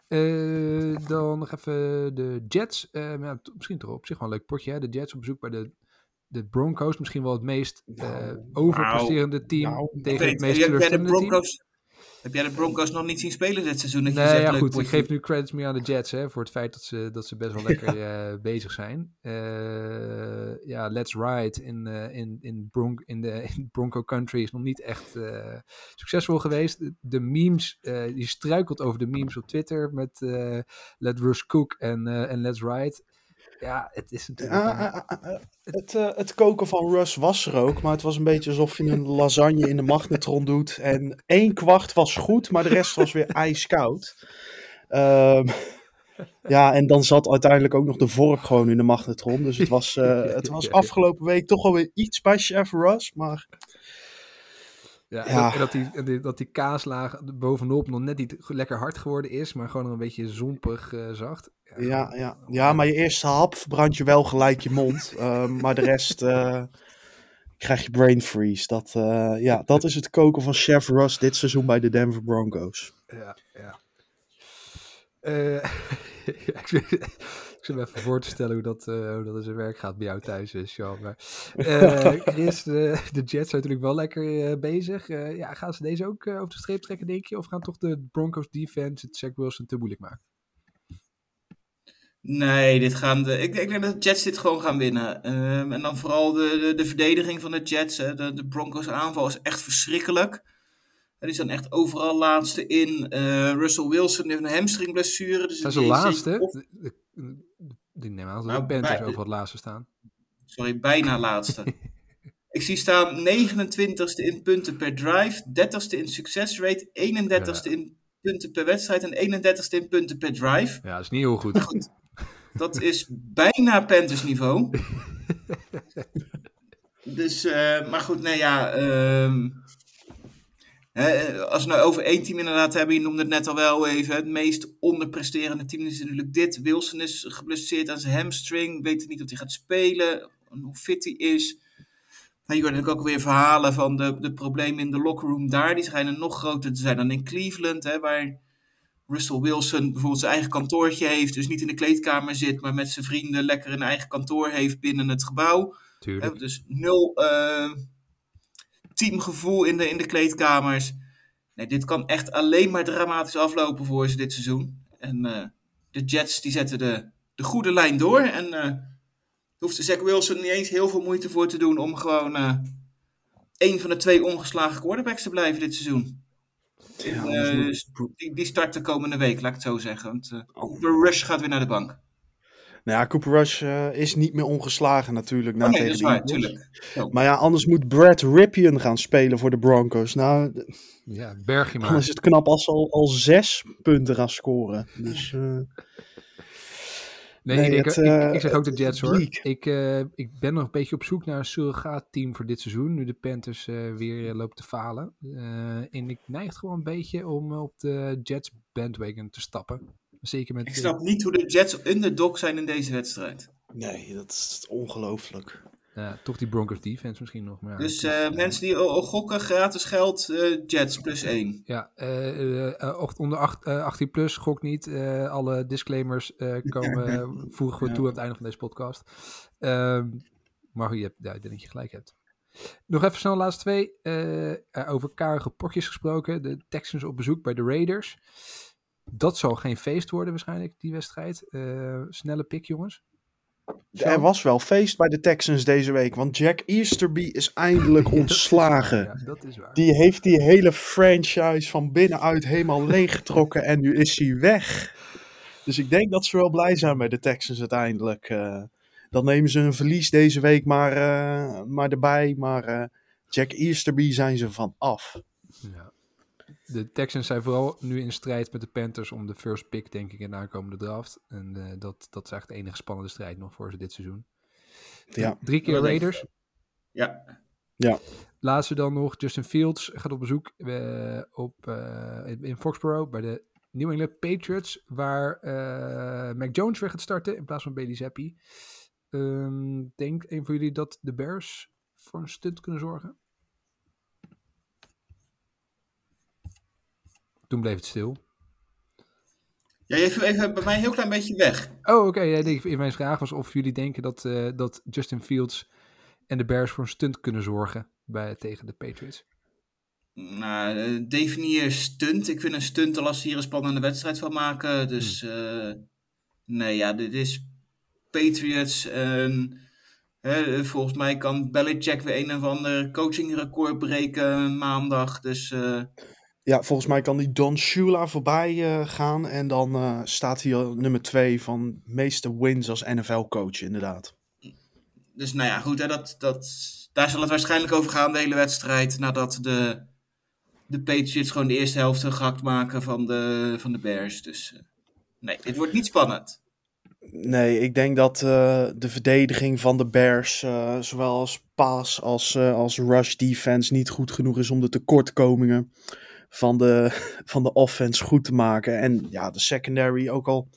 Uh, dan nog even de Jets. Uh, ja, misschien toch op zich wel een leuk potje. Hè? De Jets op bezoek bij de, de Broncos. Misschien wel het meest uh, overpresterende team nou, tegen het meest teleurstellende team. Heb jij de Broncos nog niet zien spelen dit seizoen? Dat nee, je zegt, ja, leuk goed. potje. Ik geef nu credits meer aan de Jets hè, voor het feit dat ze, dat ze best wel lekker uh, bezig zijn. Uh, ja, Let's Ride in, uh, in, in, Bron in, de, in Bronco Country is nog niet echt succesvol geweest. De, de memes, die struikelt over de memes op Twitter met Let Rush Cook en, en Let's Ride. Ja, het is natuurlijk... Ja, het, uh, het koken van Russ was er ook, maar het was een beetje alsof je een lasagne in de magnetron doet. En één kwart was goed, maar de rest was weer ijskoud. Um, ja, en dan zat uiteindelijk ook nog de vork gewoon in de magnetron. Dus het was, uh, het was afgelopen week toch alweer iets bij Chef Russ, maar... Ja, en, ja. Dat, en dat, die, dat die kaaslaag bovenop nog net niet lekker hard geworden is, maar gewoon nog een beetje zompig uh, zacht. Ja, ja, ja. ja, maar je eerste hap verbrand je wel gelijk je mond. uh, maar de rest uh, krijg je brain freeze. Dat, ja, dat is het koken van Chef Russ dit seizoen bij de Denver Broncos. Ja, ja. ik zit me even voor te stellen hoe dat, hoe dat in zijn werk gaat bij jou thuis, Sean. Maar, Chris, de, de Jets zijn natuurlijk wel lekker bezig. ja, gaan ze deze ook over de streep trekken, denk je? Of gaan toch de Broncos defense het Zach Wilson te moeilijk maken? Nee, dit gaan de, ik, ik denk dat de Jets dit gewoon gaan winnen. Um, en dan vooral de, de, de, verdediging van de Jets. Hè. De, de Broncos aanval is echt verschrikkelijk. Hij is dan echt overal laatste in. Eh, Russell Wilson heeft een hamstringblessure. Dus die is laatste? De- de- Die nemen aan dat Nou, Panthers over het laatste staan. Sorry, bijna laatste. Ik zie staan 29ste in punten per drive, 30ste in success rate, 31ste in punten per wedstrijd en 31ste in punten per drive. Ja, dat is niet heel goed. Goed. Dat is bijna Panthers niveau. Dus, eh, maar goed, nee ja. ehm, als we nou over één team inderdaad hebben, je noemde het net al wel even. Het meest onderpresterende team is natuurlijk dit. Wilson is geblesseerd aan zijn hamstring. Weet niet of hij gaat spelen. en Hoe fit hij is. Nou, je hoort natuurlijk ook weer verhalen van de, de problemen in de lockerroom daar. Die schijnen nog groter te zijn dan in Cleveland. Hè, waar Russell Wilson bijvoorbeeld zijn eigen kantoortje heeft. Dus niet in de kleedkamer zit, maar met zijn vrienden lekker een eigen kantoor heeft binnen het gebouw. Tuurlijk. Hè, dus nul eh, teamgevoel in de, in de kleedkamers. Nee, dit kan echt alleen maar dramatisch aflopen voor ze dit seizoen. En eh, de Jets die zetten de, de goede lijn door. En eh hoeft Zach Wilson niet eens heel veel moeite voor te doen om gewoon eh één van de twee ongeslagen quarterbacks te blijven dit seizoen. Ja, die, die start de komende week, laat ik het zo zeggen. Want eh, Cooper Rush gaat weer naar de bank. Nou ja, Cooper Rush eh, is niet meer ongeslagen natuurlijk. Na Oh nee, tegen dat is de waar. Maar ja, anders moet Brad Ripien gaan spelen voor de Broncos. Nou, Ja, berg je dan maar. is het knap als ze al, al zes punten gaan scoren. Dus eh, Nee, Nee, ik, denk, het, ik, eh, ik zeg ook de Jets hoor. Ik, eh, ik ben nog een beetje op zoek naar een surrogaatteam voor dit seizoen. Nu de Panthers eh, weer loopt te falen. Eh, en ik neig gewoon een beetje om op de Jets bandwagon te stappen. Zeker met... Ik snap niet hoe de Jets underdog zijn in deze wedstrijd. nee, dat is ongelooflijk. Ja, toch die Broncos defense misschien nog. Maar ja, Dus is, eh, eh, mensen die gokken, gratis geld, eh, Jets plus 1. Ja, eh, eh, eh, ocht- onder acht- eh, 18 plus, gok niet. Eh, alle disclaimers eh, komen, voegen we Ja. toe aan het einde van deze podcast. Ehm, maar je hebt, ja, ik denk dat je gelijk hebt. Nog even snel de laatste twee. over karige potjes gesproken. De Texans op bezoek bij de Raiders. Dat zal geen feest worden waarschijnlijk, die wedstrijd. Eh, snelle pik, jongens. Er was wel feest bij de Texans deze week, want Jack Easterby is eindelijk ontslagen. Ja, dat is waar. Die heeft die hele franchise van binnenuit helemaal leeggetrokken en nu is hij weg. Dus ik denk dat ze wel blij zijn bij de Texans uiteindelijk. eh. dan nemen ze een verlies deze week maar, eh, maar erbij. Maar eh, Jack Easterby zijn ze van af. Ja. De Texans zijn vooral nu in strijd met de Panthers om de first pick, denk ik, in de aankomende draft. En eh, dat, dat is eigenlijk de enige spannende strijd nog voor ze dit seizoen. Ja. Drie keer Raiders. Ja, Laatste dan nog, Justin Fields gaat op bezoek eh, op, eh, in- Foxborough bij de New England Patriots, waar eh Mac Jones weer gaat starten in plaats van Bailey Zappi. Ehm, denkt een van jullie dat de Bears voor een stunt kunnen zorgen? Toen bleef het stil. ja je viel even bij mij een heel klein beetje weg. Oh, oké. ja, nee, mijn vraag was of jullie denken dat, eh, dat Justin Fields en de Bears voor een stunt kunnen zorgen bij, tegen de Patriots. Nou, eh, definieer stunt. Ik vind een stunt al als ze hier een spannende wedstrijd van maken. Dus eh, nee, ja, dit is Patriots. En, hè, volgens mij kan Belichick weer een of ander coachingrecord breken maandag. Dus Ja, volgens mij kan die Don Shula voorbij eh, gaan. En dan eh, staat hij al nummer twee van meeste wins als NFL-coach, inderdaad. Dus nou ja, goed, hè, dat, dat, daar zal het waarschijnlijk over gaan, de hele wedstrijd. Nadat de, de Patriots gewoon de eerste helft gehakt maken van de, van de Bears. Dus eh, nee, dit wordt niet spannend. Nee, ik denk dat de verdediging van de Bears, zowel als pass als, als rush defense, niet goed genoeg is om de tekortkomingen van de, van de offense goed te maken. En ja, de secondary ook al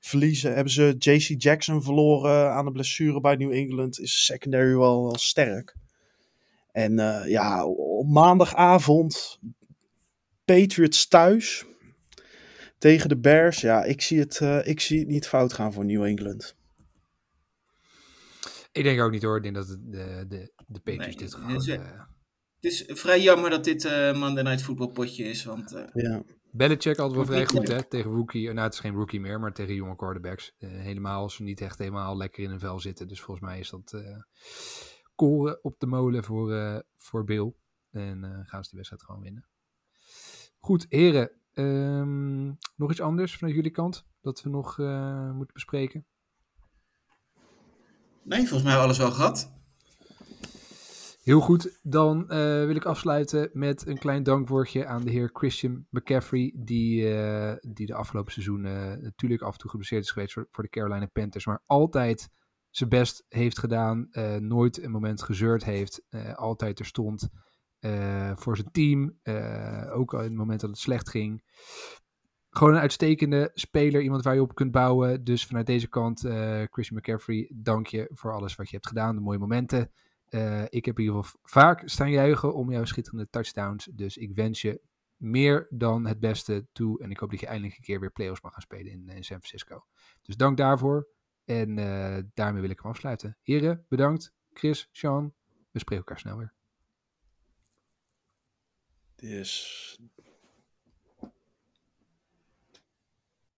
verliezen. Hebben ze JC Jackson verloren aan de blessure bij New England, is de secondary wel, wel sterk. En eh, ja, op maandagavond Patriots thuis tegen de Bears. Ja, ik zie het, eh, ik zie het niet fout gaan voor New England. Ik denk ook niet hoor. Ik denk dat de, de, de, Patriots Nee, dit het gewoon... is- eh, Het is vrij jammer dat dit eh Monday Night Football potje is. Want eh, Ja. Belichick altijd wel vrij goed hè, tegen rookie. Nou, het is geen rookie meer, maar tegen jonge quarterbacks. Eh, helemaal als ze niet echt helemaal lekker in een vel zitten. Dus volgens mij is dat eh koren op de molen voor, eh, voor Bill. En eh, gaan ze die wedstrijd gewoon winnen. Goed, heren. ehm, nog iets anders vanuit jullie kant dat we nog eh, moeten bespreken? Nee, volgens mij hebben we alles wel gehad. Heel goed, dan eh, wil ik afsluiten met een klein dankwoordje aan de heer Christian McCaffrey, die, eh, die de afgelopen seizoen eh, natuurlijk af en toe geblesseerd is geweest voor, de Carolina Panthers, maar altijd zijn best heeft gedaan, nooit een moment gezeurd heeft, altijd er stond voor zijn team, ook in het moment dat het slecht ging. Gewoon een uitstekende speler, iemand waar je op kunt bouwen. Dus vanuit deze kant, Christian McCaffrey, dank je voor alles wat je hebt gedaan, de mooie momenten. Eh, ik heb in ieder geval vaak staan juichen om jouw schitterende touchdowns. Dus ik wens je meer dan het beste toe. En ik hoop dat je eindelijk een keer weer playoffs mag gaan spelen in, in San Francisco. Dus dank daarvoor. En eh, daarmee wil ik hem afsluiten. Heren, bedankt. Chris, Sean, we spreken elkaar snel weer. Dus